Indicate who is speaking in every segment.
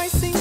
Speaker 1: I see.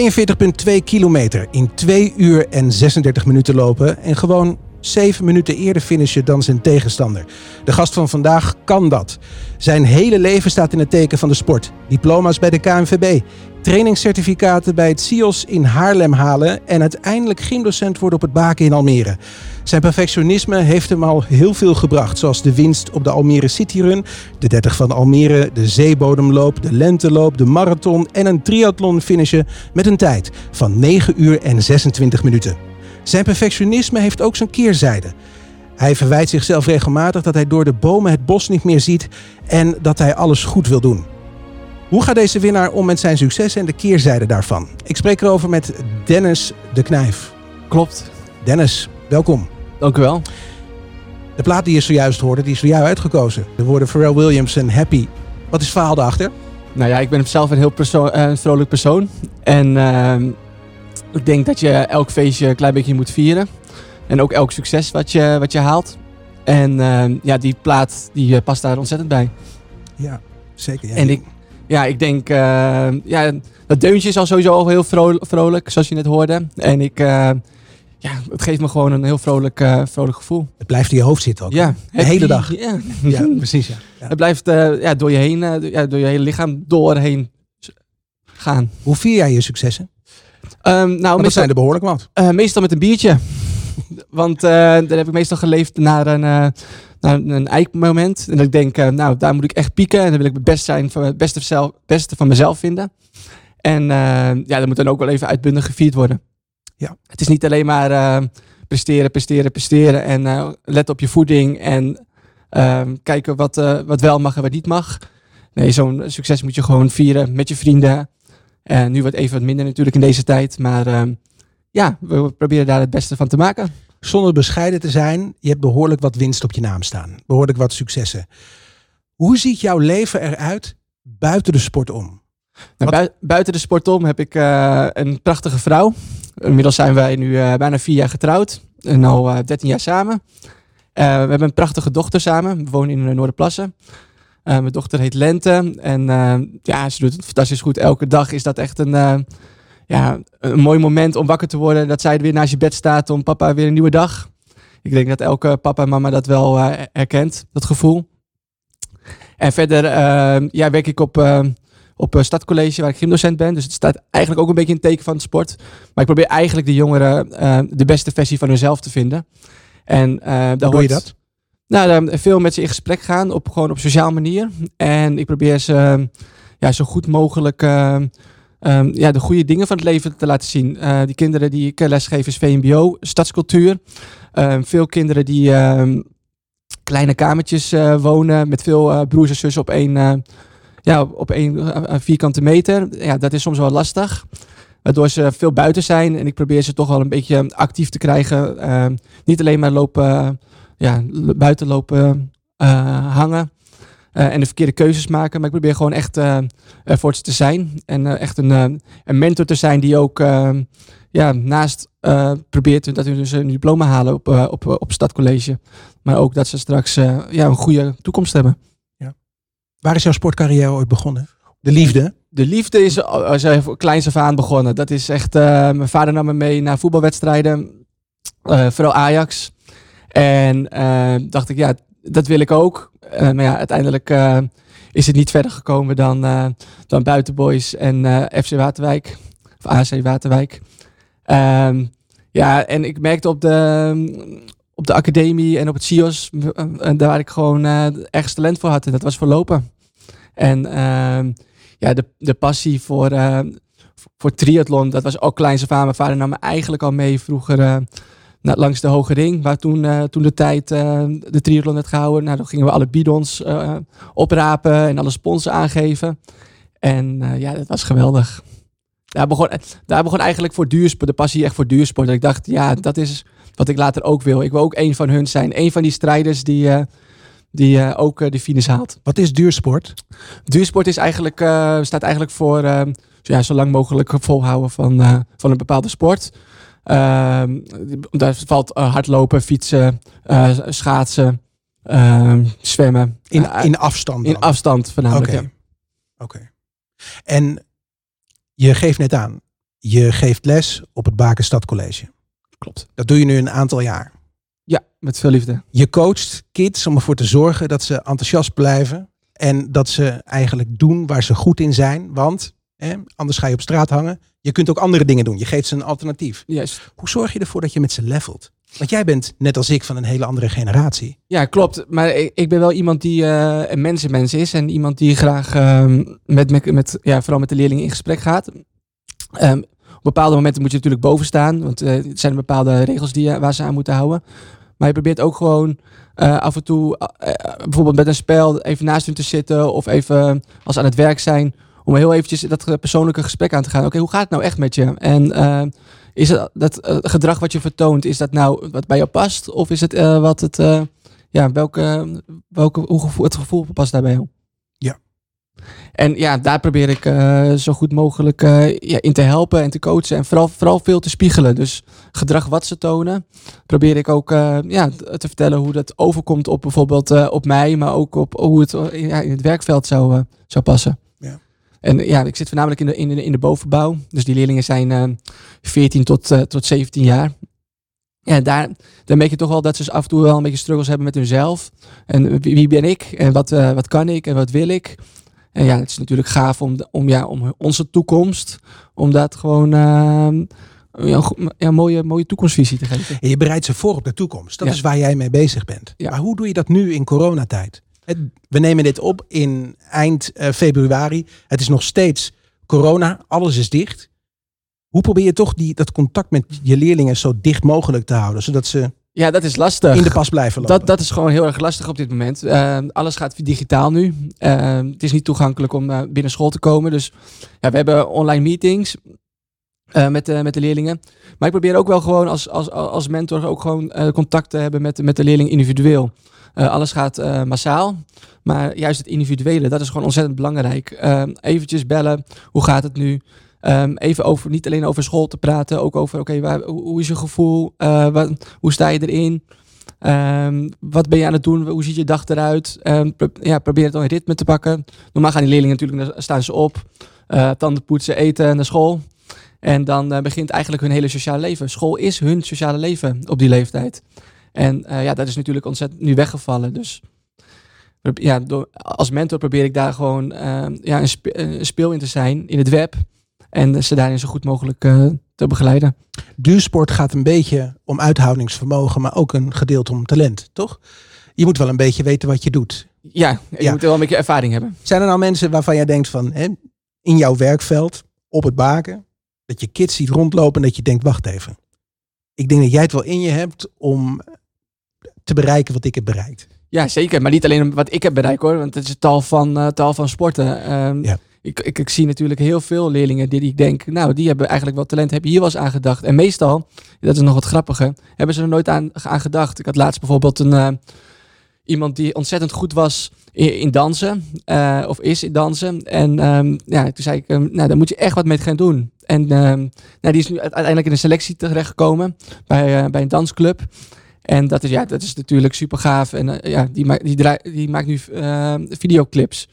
Speaker 2: 42,2 kilometer in 2 uur en 36 minuten lopen en gewoon Zeven minuten eerder finishen dan zijn tegenstander. De gast van vandaag kan dat. Zijn hele leven staat in het teken van de sport. Diploma's bij de KNVB, trainingscertificaten bij het CIOS in Haarlem halen en uiteindelijk gymdocent worden op het Baken in Almere. Zijn perfectionisme heeft hem al heel veel gebracht, zoals de winst op de Almere City Run, de 30 van Almere, de zeebodemloop, de lenteloop, de marathon en een triathlon finishen met een tijd van 9 uur en 26 minuten. Zijn perfectionisme heeft ook zijn keerzijde. Hij verwijt zichzelf regelmatig dat hij door de bomen het bos niet meer ziet en dat hij alles goed wil doen. Hoe gaat deze winnaar om met zijn succes en de keerzijde daarvan? Ik spreek erover met Dennis de Knijf.
Speaker 3: Klopt.
Speaker 2: Dennis, welkom.
Speaker 3: Dank u wel.
Speaker 2: De plaat die je zojuist hoorde, die is voor jou uitgekozen. De woorden Pharrell Williams en Happy. Wat is het verhaal daarachter?
Speaker 3: Nou ja, ik ben zelf een heel persoon, eh, vrolijk persoon. En ehm, ik denk dat je elk feestje een klein beetje moet vieren. En ook elk succes wat je, wat je haalt. En ehm, ja, die plaat die eh, past daar ontzettend bij.
Speaker 2: Ja, zeker. Ja.
Speaker 3: En ik, ja, ik denk, ehm, ja, dat deuntje is al sowieso al heel vrolijk, zoals je net hoorde. En ik, ehm, ja, het geeft me gewoon een heel vrolijk, eh, vrolijk gevoel.
Speaker 2: Het blijft in je hoofd zitten ook.
Speaker 3: Ja,
Speaker 2: de hele dag.
Speaker 3: Ja,
Speaker 2: ja precies. Ja.
Speaker 3: Het blijft eh, ja, door, je heen, ja, door je hele lichaam doorheen gaan.
Speaker 2: Hoe vier jij je successen?
Speaker 3: Ehm, nou,
Speaker 2: dat
Speaker 3: meestal,
Speaker 2: zijn er behoorlijk wat.
Speaker 3: eh, meestal met een biertje. Want eh daar heb ik meestal geleefd naar een, eh, naar een eikmoment. En dat ik denk, nou, daar moet ik echt pieken. En dan wil ik het best zijn, van het beste, zelf, beste van mezelf vinden. En ja, dat moet dan ook wel even uitbundig gevierd worden.
Speaker 2: Ja.
Speaker 3: Het is niet alleen maar presteren, presteren, presteren. En let op je voeding. En ehm, kijken wat, wat wel mag en wat niet mag. Nee, zo'n succes moet je gewoon vieren met je vrienden. En nu wordt even wat minder natuurlijk in deze tijd. Maar ehm, ja, we proberen daar het beste van te maken.
Speaker 2: Zonder bescheiden te zijn, je hebt behoorlijk wat winst op je naam staan. Behoorlijk wat successen. Hoe ziet jouw leven eruit buiten de sport om?
Speaker 3: Nou, bui- buiten de sport om heb ik eh, een prachtige vrouw. Inmiddels zijn wij nu eh, bijna vier jaar getrouwd. En al eh 13 jaar samen. Eh, we hebben een prachtige dochter samen. We wonen in de Noorderplassen. Eh, mijn dochter heet Lente. En eh, ja, ze doet het fantastisch goed. Elke dag is dat echt een, eh, ja, een mooi moment om wakker te worden. Dat zij weer naast je bed staat om papa weer een nieuwe dag. Ik denk dat elke papa en mama dat wel herkent, dat gevoel. En verder ja, werk ik op, op een stadcollege waar ik gymdocent ben. Dus het staat eigenlijk ook een beetje in het teken van de sport. Maar ik probeer eigenlijk de jongeren de beste versie van hunzelf te vinden. En daar
Speaker 2: Hoe doe
Speaker 3: hoort,
Speaker 2: je dat?
Speaker 3: Nou, veel met ze in gesprek gaan, op, gewoon op sociaal manier. En ik probeer ze eh, ja, zo goed mogelijk eh, ehm, ja, de goede dingen van het leven te laten zien. Eh, die kinderen die ik lesgeef is VMBO, stadscultuur. Ehm, veel kinderen die ehm, kleine kamertjes eh, wonen met veel eh, broers en zussen op één, eh, ja, op één eh, vierkante meter. Ja, dat is soms wel lastig. Waardoor ze veel buiten zijn. En ik probeer ze toch wel een beetje actief te krijgen. Ehm, niet alleen maar lopen, ja, buiten lopen eh, hangen. eh, en de verkeerde keuzes maken. Maar ik probeer gewoon echt eh, voor ze te zijn. En echt een, een mentor te zijn die ook ja, naast probeert dat ze dus een diploma halen op, op, op stadcollege. Maar ook dat ze straks ja, een goede toekomst hebben.
Speaker 2: Waar is jouw sportcarrière ooit begonnen? De liefde?
Speaker 3: De liefde is al is er voor kleins af aan begonnen. Dat is echt. mijn vader nam me mee naar voetbalwedstrijden. vooral Ajax. En eh, dacht ik, ja, dat wil ik ook. Eh, maar ja, uiteindelijk eh, is het niet verder gekomen dan, dan Buitenboys en FC Waterwijk. Of AC Waterwijk. Ehm, ja, en ik merkte op de, op de academie en op het CIOS, daar waar ik gewoon eh ergens talent voor had. En dat was voor lopen. En ehm, ja, de, de passie voor, voor triathlon, dat was ook kleins af. Mijn vader nam me eigenlijk al mee vroeger langs de Hoge Ring, waar toen, eh, toen de tijd eh, de triathlon werd gehouden. Nou, dan gingen we alle bidons eh, oprapen en alle sponsors aangeven. En ja, dat was geweldig. Daar begon, daar begon eigenlijk voor duursport, de passie echt voor duursport. Dat ik dacht, ja, dat is wat ik later ook wil. Ik wil ook een van hun zijn. Een van die strijders die, die ook de finish haalt.
Speaker 2: Wat is duursport?
Speaker 3: Duursport is eigenlijk, staat eigenlijk voor ja, zo lang mogelijk volhouden van, van een bepaalde sport. Ehm, daar valt eh, hardlopen, fietsen, eh, schaatsen, ehm, zwemmen.
Speaker 2: In,
Speaker 3: Eh,
Speaker 2: in afstand dan?
Speaker 3: in afstand
Speaker 2: Oké.
Speaker 3: voornamelijk. ja.
Speaker 2: Oké. En je geeft net aan, je geeft les op het Bakenstad College.
Speaker 3: Klopt.
Speaker 2: Dat doe je nu een aantal jaar.
Speaker 3: Ja, met veel liefde.
Speaker 2: Je coacht kids om ervoor te zorgen dat ze enthousiast blijven. En dat ze eigenlijk doen waar ze goed in zijn. Want hè, anders ga je op straat hangen. Je kunt ook andere dingen doen. Je geeft ze een alternatief.
Speaker 3: Juist.
Speaker 2: Hoe zorg je ervoor dat je met ze levelt? Want jij bent, net als ik, van een hele andere generatie.
Speaker 3: Ja, klopt. Maar ik, ik ben wel iemand die eh, een mensenmens is. En iemand die graag ehm, met, met, met, ja, vooral met de leerlingen in gesprek gaat. Ehm, op bepaalde momenten moet je natuurlijk boven staan. Want eh, er zijn bepaalde regels die, je- waar ze aan moeten houden. Maar je probeert ook gewoon eh, af en toe, eh, eh, bijvoorbeeld met een spel, even naast hun te zitten. Of even als ze aan het werk zijn. Om heel eventjes dat persoonlijke gesprek aan te gaan. Oké, hoe gaat het nou echt met je? En eh, is het dat eh, gedrag wat je vertoont, is dat nou wat bij jou past? Of is het eh, wat het, ja, welke, welke, hoe gevoel, het gevoel past daarbij jou?
Speaker 2: Ja.
Speaker 3: En ja, daar probeer ik zo goed mogelijk ja, in te helpen en te coachen. En vooral, vooral veel te spiegelen. Dus gedrag wat ze tonen, probeer ik ook ja, te vertellen hoe dat overkomt op bijvoorbeeld op mij, maar ook op hoe het ja, in het werkveld zou, zou passen. En ja, ik zit voornamelijk in de, in de, in de bovenbouw. Dus die leerlingen zijn eh 14 tot, eh, tot 17 jaar. Ja, daar, dan merk je toch wel dat ze af en toe wel een beetje struggles hebben met hunzelf. En wie, wie ben ik? En wat, eh, wat kan ik? En wat wil ik? En ja, het is natuurlijk gaaf om, om, ja, om onze toekomst, om dat gewoon ehm, ja, een mooie, mooie toekomstvisie te geven.
Speaker 2: En je bereidt ze voor op de toekomst. Dat
Speaker 3: Ja.
Speaker 2: is waar jij mee bezig bent.
Speaker 3: Ja.
Speaker 2: Maar hoe doe je dat nu in coronatijd? We nemen dit op in eind eh, februari. Het is nog steeds corona. Alles is dicht. Hoe probeer je toch die, dat contact met je leerlingen zo dicht mogelijk te houden? Zodat ze
Speaker 3: Ja, dat is lastig.
Speaker 2: in de pas blijven lopen?
Speaker 3: Dat, dat is gewoon heel erg lastig op dit moment. Ehm, alles gaat digitaal nu. Ehm, het is niet toegankelijk om eh, binnen school te komen. Dus ja, we hebben online meetings eh, met, de, met de leerlingen. Maar ik probeer ook wel gewoon als, als, als mentor ook gewoon contact te hebben met, met de leerling individueel. Eh, alles gaat eh, massaal. Maar juist het individuele, dat is gewoon ontzettend belangrijk. Ehm eventjes bellen, hoe gaat het nu? Ehm, even over, niet alleen over school te praten, ook over, oké, hoe, is je gevoel? Eh, wat, hoe sta je erin? Ehm, wat ben je aan het doen? Hoe ziet je dag eruit? Ja, probeer het dan in ritme te pakken. Normaal gaan die leerlingen natuurlijk, staan ze op, tanden poetsen, eten, naar school. En dan begint eigenlijk hun hele sociale leven. School is hun sociale leven op die leeftijd. En eh, ja, dat is natuurlijk ontzettend nu weggevallen. Dus ja, door, als mentor probeer ik daar gewoon ehm, ja, een, spe- een speel in te zijn in het web. En ze daarin zo goed mogelijk eh, te begeleiden.
Speaker 2: Duursport gaat een beetje om uithoudingsvermogen, maar ook een gedeelte om talent, toch? Je moet wel een beetje weten wat je doet.
Speaker 3: Ja, je
Speaker 2: Ja.
Speaker 3: moet wel een beetje ervaring hebben.
Speaker 2: Zijn er nou mensen waarvan jij denkt van hè, in jouw werkveld, op het baken, dat je kids ziet rondlopen en dat je denkt, wacht even. Ik denk dat jij het wel in je hebt om te bereiken wat ik heb bereikt.
Speaker 3: Ja, zeker. Maar niet alleen wat ik heb bereikt hoor. Want het is tal van, eh, tal van sporten. Ehm,
Speaker 2: Ja.
Speaker 3: ik, ik, ik zie natuurlijk heel veel leerlingen die, die ik denk, nou, die hebben eigenlijk wel talent. Heb je hier wel eens aan gedacht? En meestal, dat is nog wat grappiger, hebben ze er nooit aan, aan gedacht. Ik had laatst bijvoorbeeld een, eh, iemand die ontzettend goed was in, in dansen. eh, of is in dansen. En ehm, ja, toen zei ik, ehm, nou, daar moet je echt wat mee gaan doen. En nou, die is nu uiteindelijk in een selectie terechtgekomen bij, bij een dansclub. En dat is, ja, dat is natuurlijk super gaaf. En eh, ja, die, maakt die, die maakt nu eh, videoclips.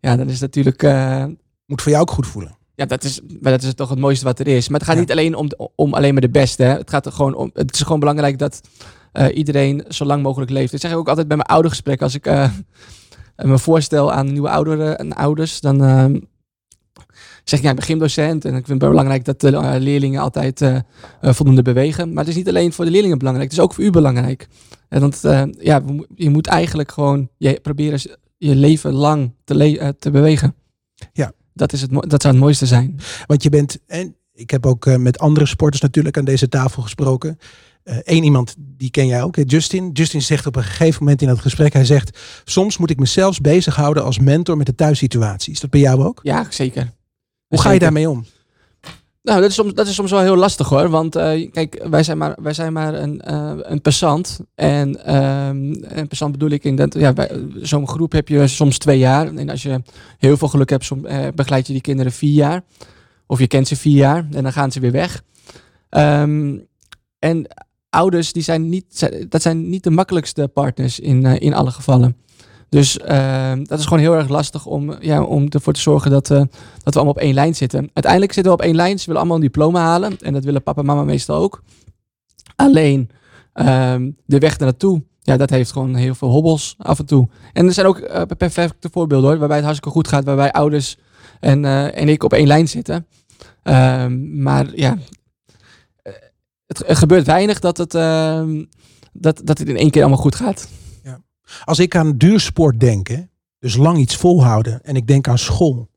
Speaker 3: Ja, dat is natuurlijk. eh,
Speaker 2: Moet voor jou ook goed voelen.
Speaker 3: ja, dat is, maar dat is toch het mooiste wat er is. Maar het gaat
Speaker 2: Ja.
Speaker 3: niet alleen om, om alleen maar de beste. Hè. Het gaat er gewoon om. Het is gewoon belangrijk dat eh, iedereen zo lang mogelijk leeft. Dat zeg ik ook altijd bij mijn oudergesprek. Als ik me voorstel aan nieuwe ouderen en ouders, dan eh, zeg ik ja, ik ben gymdocent. En ik vind het belangrijk dat de eh, leerlingen altijd eh, eh, voldoende bewegen. Maar het is niet alleen voor de leerlingen belangrijk. Het is ook voor u belangrijk. En want ja, je moet eigenlijk gewoon je proberen je leven lang te, le- te bewegen.
Speaker 2: Ja.
Speaker 3: Dat, is het, dat zou het mooiste zijn.
Speaker 2: Want je bent, en ik heb ook met andere sporters natuurlijk aan deze tafel gesproken. Eén iemand, die ken jij ook, Justin. Justin zegt op een gegeven moment in dat gesprek, hij zegt, soms moet ik mezelf bezighouden als mentor met de thuissituatie. Is dat bij jou ook?
Speaker 3: Ja, zeker.
Speaker 2: Hoe ga je daarmee om?
Speaker 3: Nou, dat is, soms, dat is soms wel heel lastig hoor. Want eh, kijk, wij zijn maar, wij zijn maar een, eh, een passant. En ehm, een passant bedoel ik in dat, ja, zo'n groep heb je soms twee jaar. En als je heel veel geluk hebt, som, eh, begeleid je die kinderen vier jaar. Of je kent ze vier jaar en dan gaan ze weer weg. Ehm, en ouders, die zijn niet, dat zijn niet de makkelijkste partners in, in alle gevallen. Dus ehm, dat is gewoon heel erg lastig om, ja, om ervoor te zorgen dat, eh, dat we allemaal op één lijn zitten. Uiteindelijk zitten we op één lijn. Ze willen allemaal een diploma halen. En dat willen papa en mama meestal ook. Alleen ehm, de weg naartoe, ja, dat heeft gewoon heel veel hobbels af en toe. En er zijn ook eh, perfecte voorbeelden hoor, waarbij het hartstikke goed gaat. Waarbij ouders en, eh, en ik op één lijn zitten. Ehm, maar ja, het, gebeurt weinig dat het, dat, dat het in één keer allemaal goed gaat.
Speaker 2: Als ik aan duursport denk, hè, dus lang iets volhouden, en ik denk aan school,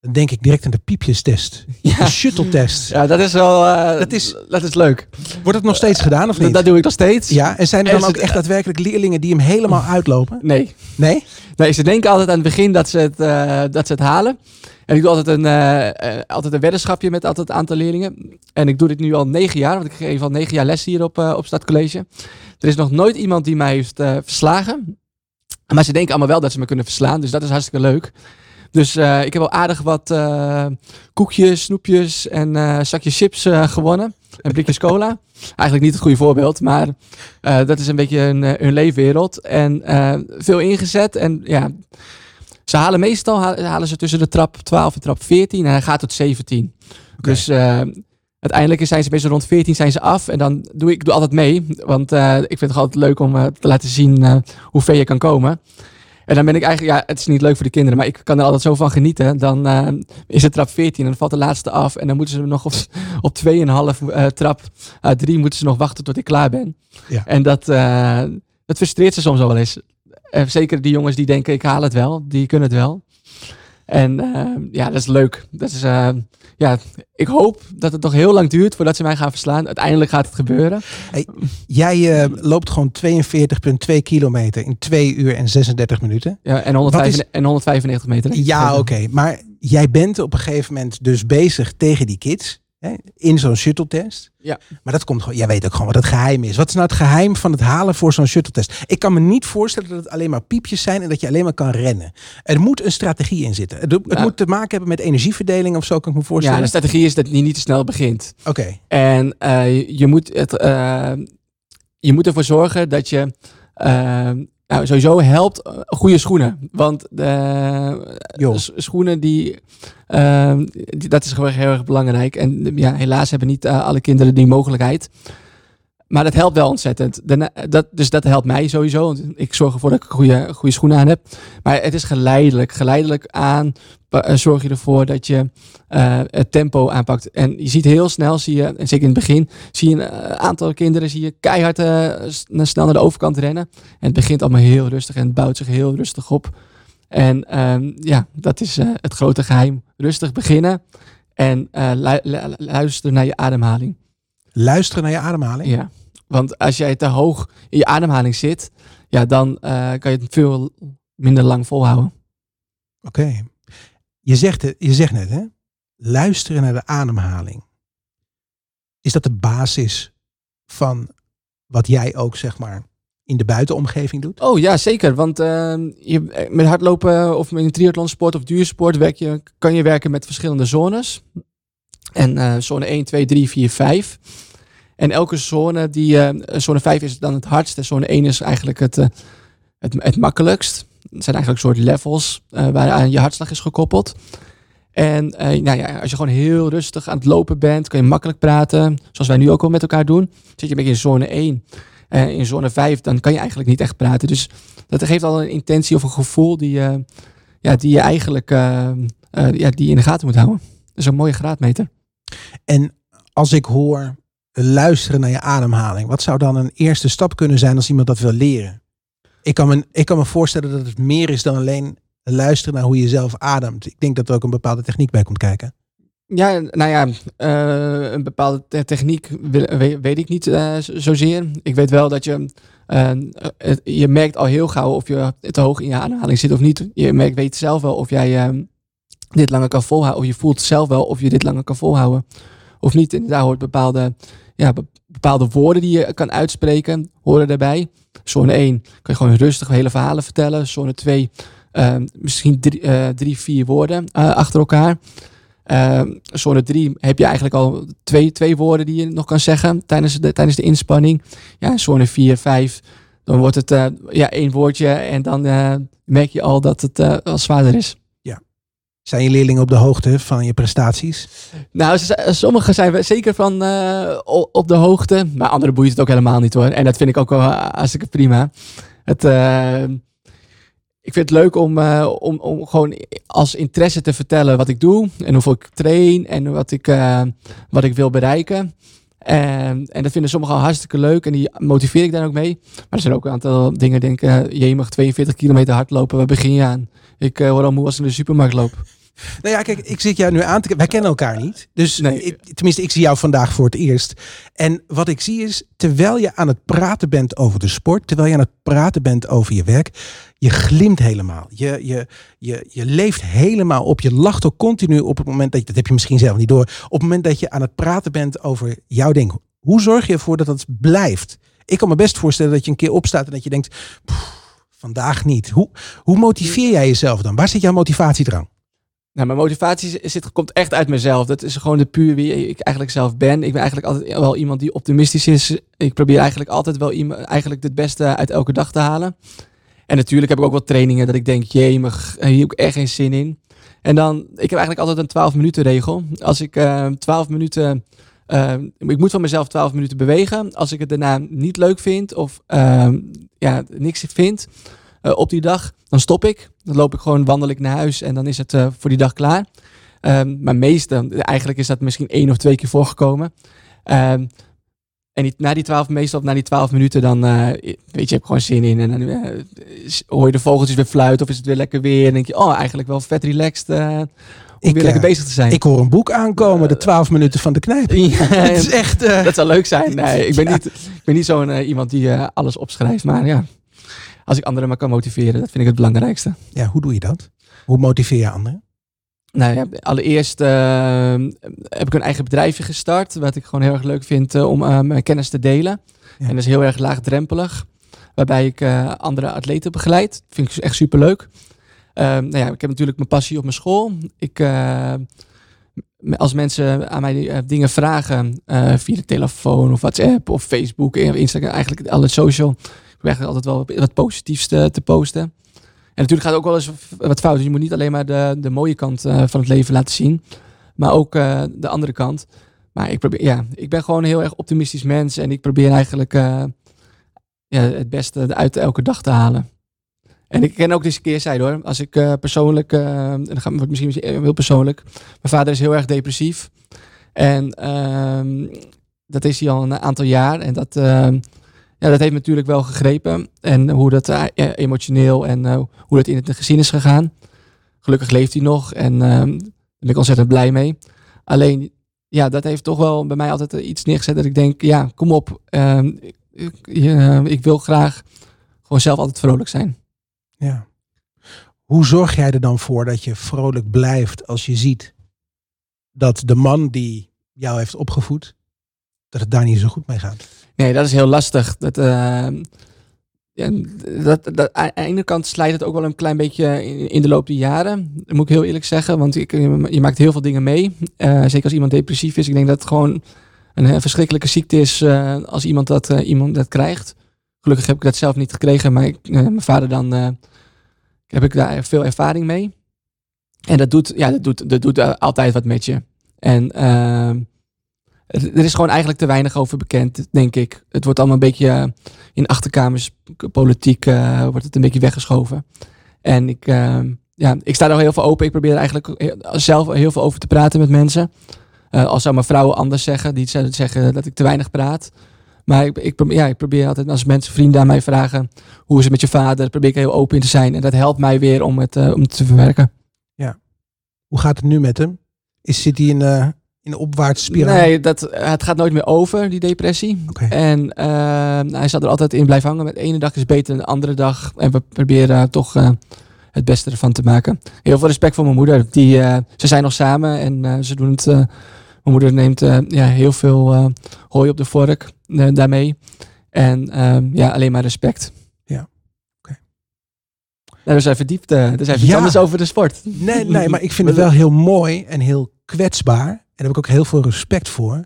Speaker 2: dan denk ik direct aan de piepjestest.
Speaker 3: Ja.
Speaker 2: De shuttle-test.
Speaker 3: Ja, dat is wel. eh,
Speaker 2: Dat is-
Speaker 3: dat is leuk.
Speaker 2: Wordt het nog steeds gedaan of
Speaker 3: Dat,
Speaker 2: niet?
Speaker 3: dat doe ik nog steeds.
Speaker 2: Ja, en zijn er dan ook echt daadwerkelijk leerlingen die hem helemaal uitlopen?
Speaker 3: Nee.
Speaker 2: Nee?
Speaker 3: Nee, ze denken altijd aan het begin dat ze het, eh, dat ze het halen. En ik doe altijd een, eh, altijd een weddenschapje met altijd een aantal leerlingen. En ik doe dit nu al negen jaar, want ik geef al negen jaar les hier op, eh op Stadcollege. Er is nog nooit iemand die mij heeft verslagen. Maar ze denken allemaal wel dat ze me kunnen verslaan, dus dat is hartstikke leuk. Dus ik heb al aardig wat koekjes, snoepjes en zakjes chips gewonnen. En blikjes cola. Eigenlijk niet het goede voorbeeld, maar dat is een beetje hun, leefwereld. En veel ingezet. En ja, Ze halen meestal ha- halen ze tussen de trap 12 en trap 14 en hij gaat tot 17. Dus eh, uiteindelijk zijn ze meestal rond 14 zijn ze af. En dan doe ik doe altijd mee. Want eh, ik vind het altijd leuk om eh, te laten zien hoe ver je kan komen. En dan ben ik eigenlijk, ja, het is niet leuk voor de kinderen, maar ik kan er altijd zo van genieten. Dan is het trap 14 en dan valt de laatste af. En dan moeten ze nog op, op 2,5 eh trap uit 3 moeten ze nog wachten tot ik klaar ben.
Speaker 2: Ja.
Speaker 3: En dat, dat frustreert ze soms wel eens. Eh, zeker die jongens die denken, ik haal het wel, die kunnen het wel. En eh, ja, dat is leuk. Dat is, eh, ja, ik hoop dat het nog heel lang duurt voordat ze mij gaan verslaan. Uiteindelijk gaat het gebeuren.
Speaker 2: Jij eh, loopt gewoon 42,2 kilometer in 2 uur en 36 minuten.
Speaker 3: Ja, en, 195, en 195 meter.
Speaker 2: Ja, oké. Maar jij bent op een gegeven moment dus bezig tegen die kids. Hè, in zo'n shuttle-test.
Speaker 3: Ja.
Speaker 2: Maar dat komt gewoon, jij weet ook gewoon wat het geheim is. Wat is nou het geheim van het halen voor zo'n shuttle-test? Ik kan me niet voorstellen dat het alleen maar piepjes zijn en dat je alleen maar kan rennen. Er moet een strategie in zitten. Het, het
Speaker 3: Ja.
Speaker 2: moet te maken hebben met energieverdeling of zo, kan ik me
Speaker 3: Ja,
Speaker 2: voorstellen.
Speaker 3: de strategie is dat je niet te snel begint.
Speaker 2: Oké,
Speaker 3: En eh, je- je, moet het, eh, je moet ervoor zorgen dat je eh, nou, sowieso helpt eh, goede schoenen. Want s- schoenen die, eh, die- dat is gewoon heel erg belangrijk. En ja, helaas hebben niet eh, alle kinderen die mogelijkheid. Maar dat helpt wel ontzettend. Daarna- dat, dus dat helpt mij sowieso. Want ik zorg ervoor dat ik goede, goede schoenen aan heb. Maar het is geleidelijk. Geleidelijk aan eh, zorg je ervoor dat je eh, het tempo aanpakt. En je ziet heel snel, zie je, en zeker in het begin, zie je een eh, aantal kinderen zie je keihard eh, s- snel naar de overkant rennen. En het begint allemaal heel rustig en het bouwt zich heel rustig op. En ehm, ja, dat is eh, het grote geheim. Rustig beginnen en eh, lu- lu- luisteren naar je ademhaling.
Speaker 2: luisteren naar je ademhaling.
Speaker 3: Ja, want als jij te hoog in je ademhaling zit, ja, dan eh, kan je het veel minder lang volhouden.
Speaker 2: Oké. Je, zegt het, je zegt net, hè? Luisteren naar de ademhaling. Is dat de basis van wat jij ook, zeg maar, in de buitenomgeving doet?
Speaker 3: Oh ja, zeker. Want ehm, je, eh, met hardlopen of met een triathlonsport of duursport werk je, kan je werken met verschillende zones. En eh, zone 1, 2, 3, 4, 5. En elke zone, die, eh, zone 5 is dan het hardst. En zone 1 is eigenlijk het, eh, het, het makkelijkst. Het zijn eigenlijk soort levels eh waaraan je hartslag is gekoppeld. En nou ja, als je gewoon heel rustig aan het lopen bent, kan je makkelijk praten. Zoals wij nu ook al met elkaar doen. Zit je een beetje in zone 1. Eh, in zone 5, dan kan je eigenlijk niet echt praten. Dus dat geeft al een intentie of een gevoel die, ja, die je eigenlijk ja, die in de gaten moet houden. Dat is een mooie graadmeter.
Speaker 2: En als ik hoor luisteren naar je ademhaling, wat zou dan een eerste stap kunnen zijn als iemand dat wil leren? Ik kan me, ik kan me voorstellen dat het meer is dan alleen luisteren naar hoe je zelf ademt. Ik denk dat er ook een bepaalde techniek bij komt kijken.
Speaker 3: Ja, nou ja, eh, een bepaalde te- techniek weet ik niet zo- zozeer. Ik weet wel dat je, eh, je merkt al heel gauw of je te hoog in je ademhaling zit of niet. Je merkt, weet zelf wel of jij dit langer kan volhouden. Of je voelt zelf wel of je dit langer kan volhouden of niet. En daar hoort bepaalde, ja, be- bepaalde woorden die je kan uitspreken, horen daarbij. Zone 1 kan je gewoon rustig hele verhalen vertellen. Zone 2 eh, misschien drie, eh, drie, vier woorden eh, achter elkaar. Ehm zone 3 heb je eigenlijk al twee, twee woorden die je nog kan zeggen tijdens de, tijdens de inspanning. Ja, zone 4, 5, dan wordt het eh, ja, één woordje en dan merk je al dat het wel zwaarder is.
Speaker 2: Zijn je leerlingen op de hoogte van je prestaties?
Speaker 3: Nou, sommigen zijn zeker van eh, op de hoogte, maar anderen boeit het ook helemaal niet hoor. En dat vind ik ook wel hartstikke prima. Het, eh, ik vind het leuk om, eh, om, om gewoon als interesse te vertellen wat ik doe en hoeveel ik train en wat ik, eh, wat ik wil bereiken. En, en dat vinden sommigen al hartstikke leuk en die motiveer ik daar ook mee. Maar er zijn ook een aantal dingen, denk ik, uh, je mag 42 kilometer hardlopen, waar begin je aan? Ik eh, word al moe als ik in de supermarkt loop.
Speaker 2: Nou ja, kijk, ik zit jou nu aan te kijken. Wij kennen elkaar niet. Dus
Speaker 3: Nee.
Speaker 2: ik- tenminste, ik zie jou vandaag voor het eerst. En wat ik zie is, terwijl je aan het praten bent over de sport, terwijl je aan het praten bent over je werk, je glimt helemaal. Je, je, je, je leeft helemaal op. Je lacht ook continu op het moment dat je, dat heb je misschien zelf niet door, op het moment dat je aan het praten bent over jouw ding. Hoe zorg je ervoor dat dat blijft? Ik kan me best voorstellen dat je een keer opstaat en dat je denkt, "Pff, vandaag niet. Hoe, hoe motiveer jij jezelf dan? Waar zit jouw motivatiedrang?
Speaker 3: Nou, mijn motivatie zit, komt echt uit mezelf. Dat is gewoon de puur wie ik eigenlijk zelf ben. Ik ben eigenlijk altijd wel iemand die optimistisch is. Ik probeer eigenlijk altijd wel iemand, eigenlijk het beste uit elke dag te halen. En natuurlijk heb ik ook wel trainingen dat ik denk, jee, hier heb ik echt geen zin in. En dan, ik heb eigenlijk altijd een 12 minuten regel. Als ik eh 12 minuten, eh, ik moet van mezelf 12 minuten bewegen. Als ik het daarna niet leuk vind of eh, ja, niks vind op die dag, dan stop ik. Dan loop ik gewoon, wandel ik naar huis en dan is het eh, voor die dag klaar. Ehm, maar meeste, eigenlijk is dat misschien één of twee keer voorgekomen. Ehm, en die, na die 12, meestal na die 12 minuten, dan eh, weet je, heb ik gewoon zin in. En dan eh, hoor je de vogeltjes weer fluiten of is het weer lekker weer. En denk je, oh, eigenlijk wel vet relaxed eh, om
Speaker 2: Ik,
Speaker 3: weer lekker
Speaker 2: eh,
Speaker 3: bezig te zijn.
Speaker 2: Ik hoor een boek aankomen, de 12 minuten van de knijp.
Speaker 3: Ja,
Speaker 2: Het is echt... eh,
Speaker 3: dat zou leuk zijn. Nee, ik ben
Speaker 2: Ja.
Speaker 3: niet, ik ben niet zo'n eh, iemand die eh, alles opschrijft. Maar ja, als ik anderen maar kan motiveren, dat vind ik het belangrijkste.
Speaker 2: ja, hoe doe je dat? Hoe motiveer je anderen?
Speaker 3: Nou ja, allereerst eh, heb ik een eigen bedrijfje gestart. Wat ik gewoon heel erg leuk vind eh, om mijn kennis te delen.
Speaker 2: Ja.
Speaker 3: En dat is heel erg laagdrempelig. Waarbij ik eh, andere atleten begeleid. Vind ik echt super leuk. nou ja, ik heb natuurlijk mijn passie op mijn school. Ik, eh, als mensen aan mij dingen vragen via de telefoon of WhatsApp of Facebook, Instagram, eigenlijk alle social. Eigenlijk altijd wel wat positiefs te, te posten. En natuurlijk gaat ook wel eens wat fout. Dus je moet niet alleen maar de, de mooie kant eh, van het leven laten zien. Maar ook eh, de andere kant. Maar ik, probeer, ja, ik ben gewoon een heel erg optimistisch mens. En ik probeer eigenlijk eh, ja, het beste uit elke dag te halen. En ik ken ook deze keerzijde hoor. Als ik persoonlijk, eh, en dan het misschien heel persoonlijk. Mijn vader is heel erg depressief. En ehm, dat is hij al een aantal jaar. En dat, ehm, ja, dat heeft natuurlijk wel gegrepen. En hoe dat eh, emotioneel en eh, hoe dat in het gezin is gegaan. Gelukkig leeft hij nog en ehm, daar ben ik ontzettend blij mee. Alleen, ja, dat heeft toch wel bij mij altijd eh, iets neergezet dat ik denk, ja, kom op. ehm, ik, ik wil graag gewoon zelf altijd vrolijk zijn.
Speaker 2: Ja. Hoe zorg jij er dan voor dat je vrolijk blijft als je ziet dat de man die jou heeft opgevoed, dat het daar niet zo goed mee gaat?
Speaker 3: Nee, dat is heel lastig. Dat, ehm, ja, dat, dat, aan de ene kant slijt het ook wel een klein beetje in, de loop der jaren. Dat moet ik heel eerlijk zeggen. Want ik, je maakt heel veel dingen mee. Eh, zeker als iemand depressief is. Ik denk dat het gewoon een eh, verschrikkelijke ziekte is als iemand dat, iemand dat krijgt. Gelukkig heb ik dat zelf niet gekregen. Maar ik, mijn vader dan heb ik daar veel ervaring mee. En dat doet, ja, dat doet, dat doet altijd wat met je. En er is gewoon eigenlijk te weinig over bekend, denk ik. Het wordt allemaal een beetje eh, in achterkamers, politiek, eh, wordt het een beetje weggeschoven. En ik, eh, ja, ik sta er heel veel open. Ik probeer er eigenlijk zelf heel veel over te praten met mensen. Eh als zou mijn vrouwen anders zeggen, die ze- zeggen dat ik te weinig praat. Maar ik, ik, probeer, ja, ik probeer altijd, als mensen, vrienden aan mij vragen, hoe is het met je vader, probeer ik heel open in te zijn. En dat helpt mij weer om het, om te verwerken.
Speaker 2: Hoe gaat het nu met hem? Is, zit hij in, in een opwaartse spiraal?
Speaker 3: Nee, dat, het gaat nooit meer over, die depressie. En eh, hij zal er altijd in blijven hangen. Met de ene dag is beter dan de andere dag. En we proberen toch eh, het beste ervan te maken. Heel veel respect voor mijn moeder. Die, eh, ze zijn nog samen en eh, ze doen het. mijn moeder neemt ja, heel veel hooi op de vork daarmee. En ehm, ja, alleen maar respect.
Speaker 2: Ja. Oké.
Speaker 3: Nou, dus even diep. eh, dus even iets
Speaker 2: Ja.
Speaker 3: anders over de sport.
Speaker 2: Nee, nee, maar ik vind het wel heel mooi en heel kwetsbaar. En daar heb ik ook heel veel respect voor.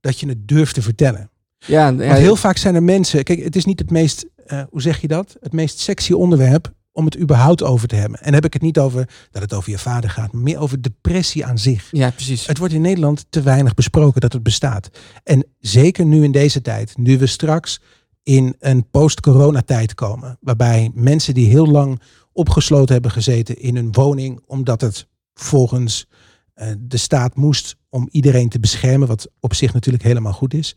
Speaker 2: Dat je het durft te vertellen.
Speaker 3: Ja, ja,
Speaker 2: Want heel vaak zijn er mensen. Kijk, het is niet het meest. eh, hoe zeg je dat? Het meest sexy onderwerp om het überhaupt over te hebben. En dan heb ik het niet over dat het over je vader gaat, maar meer over depressie aan zich.
Speaker 3: ja, precies.
Speaker 2: Het wordt in Nederland te weinig besproken dat het bestaat. En zeker nu in deze tijd, nu we straks in een post-corona-tijd komen, waarbij mensen die heel lang opgesloten hebben gezeten in hun woning, omdat het volgens de staat moest om iedereen te beschermen, wat op zich natuurlijk helemaal goed is.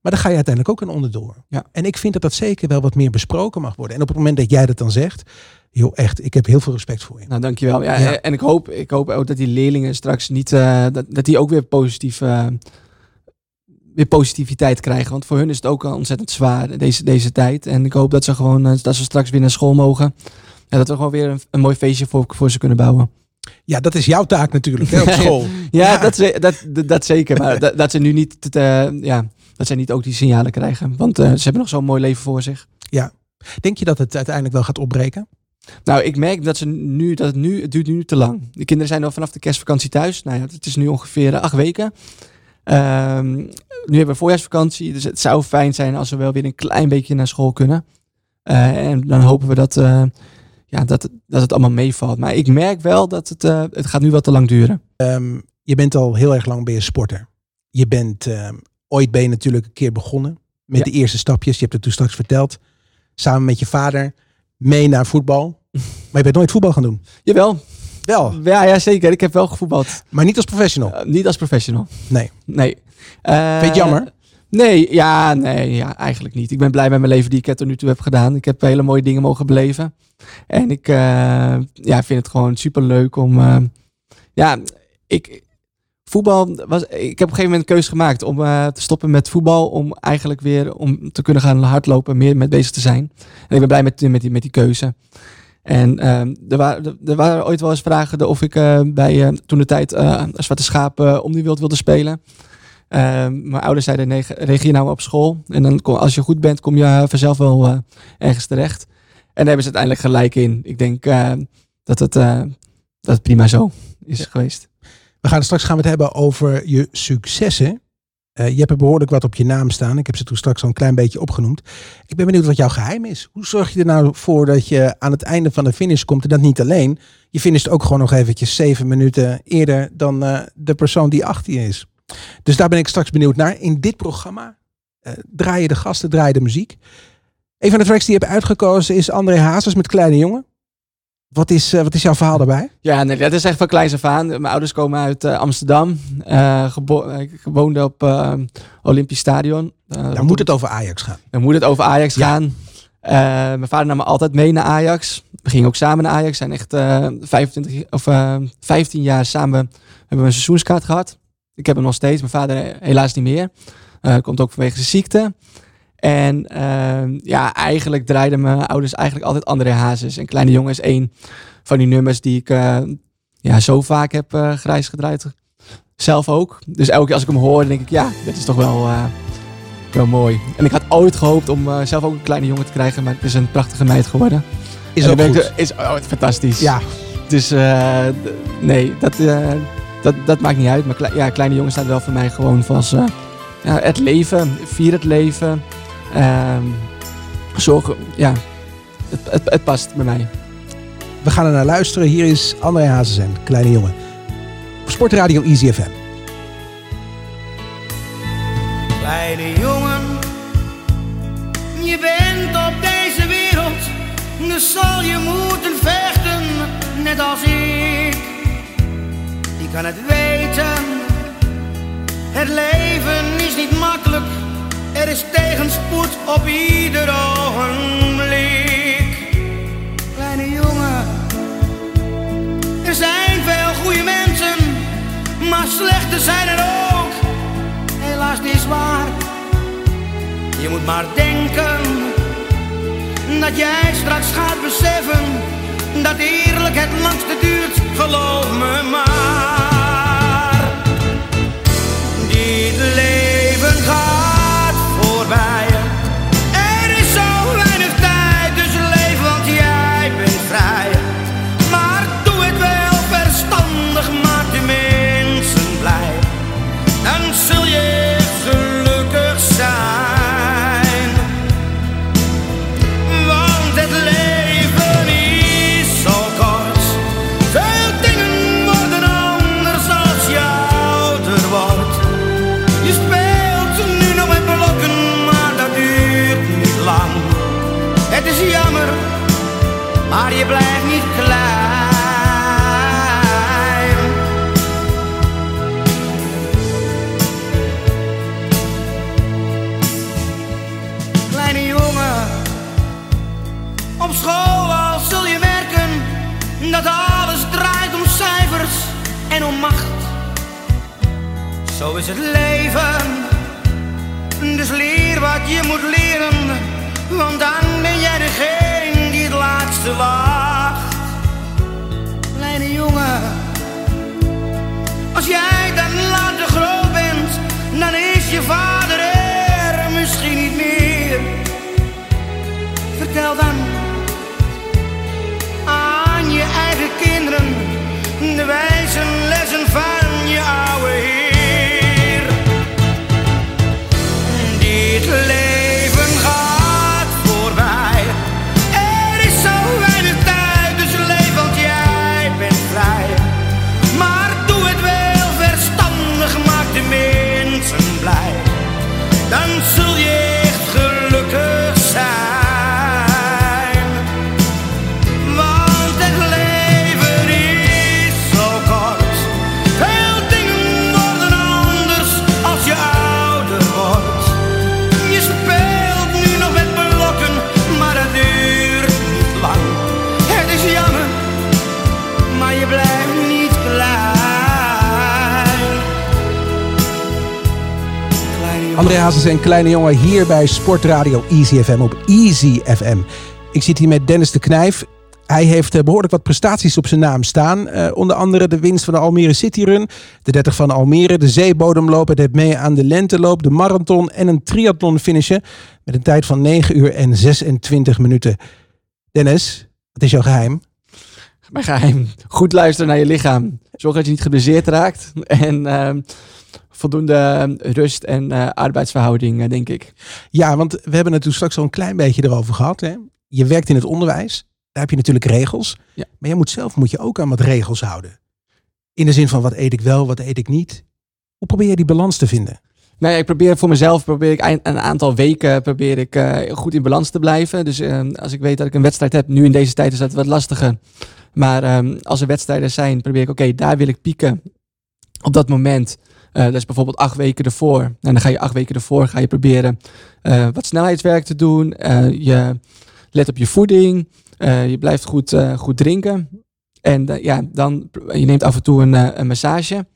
Speaker 2: Maar daar ga je uiteindelijk ook een onderdoor.
Speaker 3: Ja.
Speaker 2: En ik vind dat dat zeker wel wat meer besproken mag worden. En op het moment dat jij dat dan zegt, joh, echt, ik heb heel veel respect voor je.
Speaker 3: Nou, dankjewel. Ja,
Speaker 2: Ja.
Speaker 3: eh, En ik hoop, ik hoop ook dat die leerlingen straks niet, eh, dat, dat die ook weer positief, eh, weer positiviteit krijgen. Want voor hun is het ook al ontzettend zwaar deze, deze tijd. En ik hoop dat ze gewoon, eh, dat ze straks weer naar school mogen. En dat we gewoon weer een, een mooi feestje voor, voor ze kunnen bouwen.
Speaker 2: Ja, dat is jouw taak natuurlijk hè, op school.
Speaker 3: Ja,
Speaker 2: Ja.
Speaker 3: Dat, ze- dat, dat, zeker. Maar dat, dat ze nu niet, te- te- ja, dat ze niet ook die signalen krijgen. Want eh, ze hebben nog zo'n mooi leven voor zich.
Speaker 2: Denk je dat het uiteindelijk wel gaat opbreken?
Speaker 3: Nou, ik merk dat, ze nu, dat het, nu, het duurt nu te lang. De kinderen zijn al vanaf de kerstvakantie thuis. Nou ja, het is nu ongeveer eh, acht weken. Ehm, nu hebben we voorjaarsvakantie. Dus het zou fijn zijn als we wel weer een klein beetje naar school kunnen. Eh, en dan hopen we dat, eh, ja, dat, dat het allemaal meevalt. Maar ik merk wel dat het, eh, het gaat nu wel te lang duren.
Speaker 2: Ehm, je bent al heel erg lang ben je sporter. Je bent ehm, ooit ben je natuurlijk een keer begonnen met
Speaker 3: Ja.
Speaker 2: de eerste stapjes. Je hebt het toen straks verteld. Samen met je vader mee naar voetbal. Maar je bent nooit voetbal gaan doen.
Speaker 3: Jawel,
Speaker 2: Wel,
Speaker 3: ja, ja zeker. Ik heb wel gevoetbald.
Speaker 2: maar niet als professional.
Speaker 3: Eh, niet als professional.
Speaker 2: Nee.
Speaker 3: Nee.
Speaker 2: Vind je het jammer?
Speaker 3: Nee, ja, nee, ja, eigenlijk niet. Ik ben blij met mijn leven die ik tot nu toe heb gedaan. Ik heb hele mooie dingen mogen beleven. En ik eh, ja, vind het gewoon super leuk om. eh, ja, ik. Voetbal was. Ik heb op een gegeven moment een keuze gemaakt om eh, te stoppen met voetbal. Om eigenlijk weer om te kunnen gaan hardlopen, meer met bezig te zijn. En ik ben blij met, met, die, met die keuze. En ehm, er, waren, er waren ooit wel eens vragen of ik bij toen de tijd eh Zwarte Schaap om die wild wilde spelen. Ehm, mijn ouders zeiden, nee, reageer nou op school. En dan kom, als je goed bent, kom je vanzelf wel eh, ergens terecht. En daar hebben ze uiteindelijk gelijk in. Ik denk eh, dat, het, eh, dat het prima zo is geweest.
Speaker 2: We gaan straks gaan we het hebben over je successen. Eh, je hebt er behoorlijk wat op je naam staan. Ik heb ze toen straks al een klein beetje opgenoemd. Ik ben benieuwd wat jouw geheim is. Hoe zorg je er nou voor dat je aan het einde van de finish komt en dat niet alleen? Je finisht ook gewoon nog eventjes zeven minuten eerder dan eh, de persoon die achter je is. Dus daar ben ik straks benieuwd naar. In dit programma eh draai je de gasten, draai je de muziek. Een van de tracks die je hebt uitgekozen is André Hazes met Kleine Jongen. Wat is, eh, wat is jouw verhaal daarbij?
Speaker 3: Ja, nee, dat is echt van kleins af aan. Mijn ouders komen uit eh, Amsterdam. Gebo- ik woonde op Olympisch Stadion.
Speaker 2: Dan moet het over Ajax gaan.
Speaker 3: Dan moet het over Ajax
Speaker 2: Ja.
Speaker 3: gaan. Mijn vader nam me altijd mee naar Ajax. We gingen ook samen naar Ajax. zijn echt eh 25 of, eh 15 jaar samen hebben we een seizoenskaart gehad. Ik heb hem nog steeds. Mijn vader helaas niet meer. Eh, komt ook vanwege zijn ziekte. En eh, ja, eigenlijk draaiden mijn ouders eigenlijk altijd André Hazes. En Kleine Jongen is één van die nummers die ik eh, ja, zo vaak heb eh grijs gedraaid. Zelf ook. Dus elke keer als ik hem hoor, denk ik, ja, dit is toch wel, wel mooi. En ik had ooit gehoopt om zelf ook een kleine jongen te krijgen, maar het is een prachtige meid geworden.
Speaker 2: Is ook
Speaker 3: ik
Speaker 2: goed.
Speaker 3: er- Is oh, fantastisch.
Speaker 2: Ja,
Speaker 3: Dus nee, dat, dat, dat maakt niet uit. Maar ja, kleine jongen staat wel voor mij gewoon van eh, ja, het leven, vier het leven. Ehm zorgen, ja, het, het, het past bij mij.
Speaker 2: we gaan er naar luisteren. Hier is André Hazes en Kleine Jongen. Op Sportradio Easy FM.
Speaker 1: Kleine jongen, je bent op deze wereld, dus zal je moeten vechten, net als ik. Je kan het weten, het leven is niet makkelijk, er is tegenspoed op ieder ogenblik. Kleine jongen, er zijn veel goede mensen, maar slechte zijn er ook helaas niet is waar. Je moet maar denken dat jij straks gaat beseffen dat eerlijk het langste duurt, geloof me maar. Dit leven
Speaker 2: André Hazes en Kleine Jongen hier bij Sportradio Easy FM op Easy FM. Ik zit hier met Dennis de Knijf. Hij heeft eh, behoorlijk wat prestaties op zijn naam staan. Eh, onder andere de winst van de Almere City Run, de 30 van Almere, de zeebodemloop, het mee aan de lenteloop, de marathon en een triathlon finishen met een tijd van 9 uur en 26 minuten. Dennis, wat is jouw geheim?
Speaker 3: Mijn geheim. Goed luisteren naar je lichaam. Zorg dat je niet geblesseerd raakt. En ehm, voldoende ehm, rust en eh, arbeidsverhouding, eh, denk ik.
Speaker 2: Ja, want we hebben het toen straks al een klein beetje erover gehad. Hè? Je werkt in het onderwijs. Daar heb je natuurlijk regels.
Speaker 3: Ja.
Speaker 2: Maar jij moet zelf moet je ook aan wat regels houden. In de zin van wat eet ik wel, wat eet ik niet. Hoe probeer je die balans te vinden?
Speaker 3: Nou ja, ik probeer voor mezelf probeer ik een aantal weken probeer ik, eh, goed in balans te blijven. Dus ehm, als ik weet dat ik een wedstrijd heb, nu in deze tijd is dat wat lastiger. Maar ehm, als er wedstrijden zijn, probeer ik, oké, daar wil ik pieken op dat moment. Eh, dat is bijvoorbeeld acht weken ervoor. En dan ga je acht weken ervoor ga je proberen eh, wat snelheidswerk te doen. Eh, je let op je voeding. Je blijft goed, goed drinken. En ja, dan je neemt af en toe een, een massage.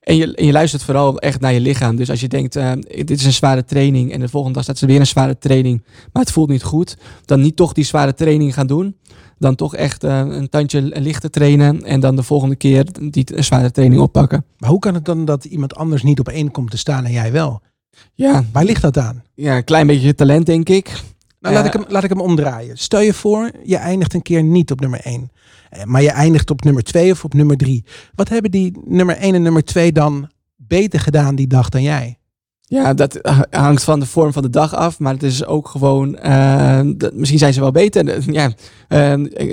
Speaker 3: En je, je luistert vooral echt naar je lichaam. Dus als je denkt, dit is een zware training en de volgende dag staat ze weer een zware training, maar het voelt niet goed, dan niet toch die zware training gaan doen. Dan toch echt eh, een tandje lichter trainen en dan de volgende keer die zware training oppakken.
Speaker 2: Maar hoe kan het dan dat iemand anders niet op één komt te staan en jij wel?
Speaker 3: Ja,
Speaker 2: Waar ligt dat aan?
Speaker 3: ja een klein beetje talent denk ik.
Speaker 2: Nou, laat,
Speaker 3: Eh,
Speaker 2: ik hem, laat ik hem omdraaien. Stel je voor, je eindigt een keer niet op nummer 1. Maar je eindigt op nummer 2 of op nummer 3. Wat hebben die nummer 1 en nummer 2 dan beter gedaan die dag dan jij?
Speaker 3: Ja, dat hangt van de vorm van de dag af. Maar het is ook gewoon. eh, dat, misschien zijn ze wel beter. Ja,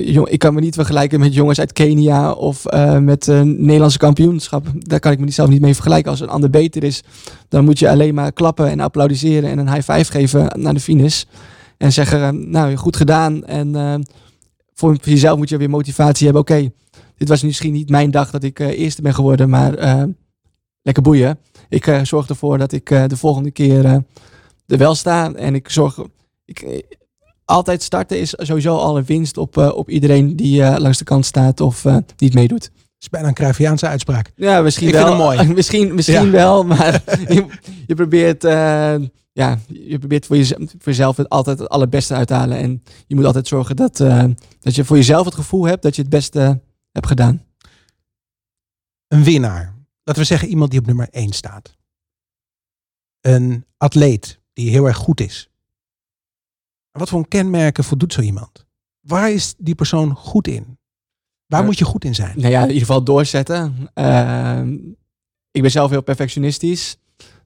Speaker 3: jong- ik kan me niet vergelijken met jongens uit Kenia of eh, met een Nederlandse kampioenschap. Daar kan ik me zelf niet mee vergelijken. Als een ander beter is, dan moet je alleen maar klappen en applaudisseren en een high five geven naar de finish. En zeggen: Nou, goed gedaan. En voor, jezelf moet je weer motivatie hebben. Oké, dit was misschien niet mijn dag dat ik eerste ben geworden, maar lekker boeien. Ik eh, zorg ervoor dat ik eh, de volgende keer eh, er wel sta. En ik zorg. Ik, altijd starten is sowieso al een winst op, op iedereen die langs de kant staat of niet meedoet.
Speaker 2: Dat is bijna een Cruyffiaanse uitspraak.
Speaker 3: Ja, misschien
Speaker 2: Ik
Speaker 3: wel.
Speaker 2: vind hem mooi.
Speaker 3: misschien misschien
Speaker 2: Ja.
Speaker 3: wel, maar je, je probeert. ja, je probeert voor, voor jezelf het altijd het allerbeste uit te halen. En je moet altijd zorgen dat, dat je voor jezelf het gevoel hebt dat je het beste hebt gedaan.
Speaker 2: Een winnaar. Laten we zeggen iemand die op nummer 1 staat. Een atleet die heel erg goed is. Wat voor kenmerken voldoet zo iemand? Waar is die persoon goed in? Waar
Speaker 3: Eh,
Speaker 2: moet je goed in zijn?
Speaker 3: Nou ja, in ieder geval doorzetten. Ehm, ik ben zelf heel perfectionistisch.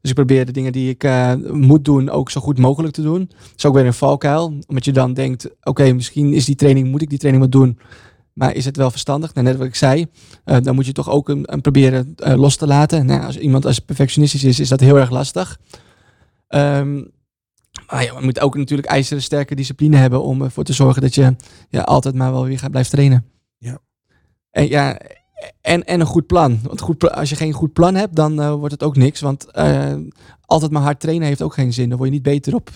Speaker 3: Dus ik probeer de dingen die ik eh, moet doen ook zo goed mogelijk te doen. Dat is ook weer een valkuil. Omdat je dan denkt, oké, misschien is die training, moet ik die training wat doen. Maar is het wel verstandig? Nou, net wat ik zei, eh, dan moet je toch ook een, een proberen eh, los te laten. Nou, als iemand als perfectionistisch is, is dat heel erg lastig. Ehm, maar je moet ook natuurlijk ijzeren sterke discipline hebben om ervoor te zorgen dat je ja, altijd maar wel weer gaat blijven trainen.
Speaker 2: Ja.
Speaker 3: En, ja, en, en een goed plan. Want goed, als je geen goed plan hebt, dan eh, wordt het ook niks. Want altijd maar hard trainen heeft ook geen zin. Dan word je niet beter op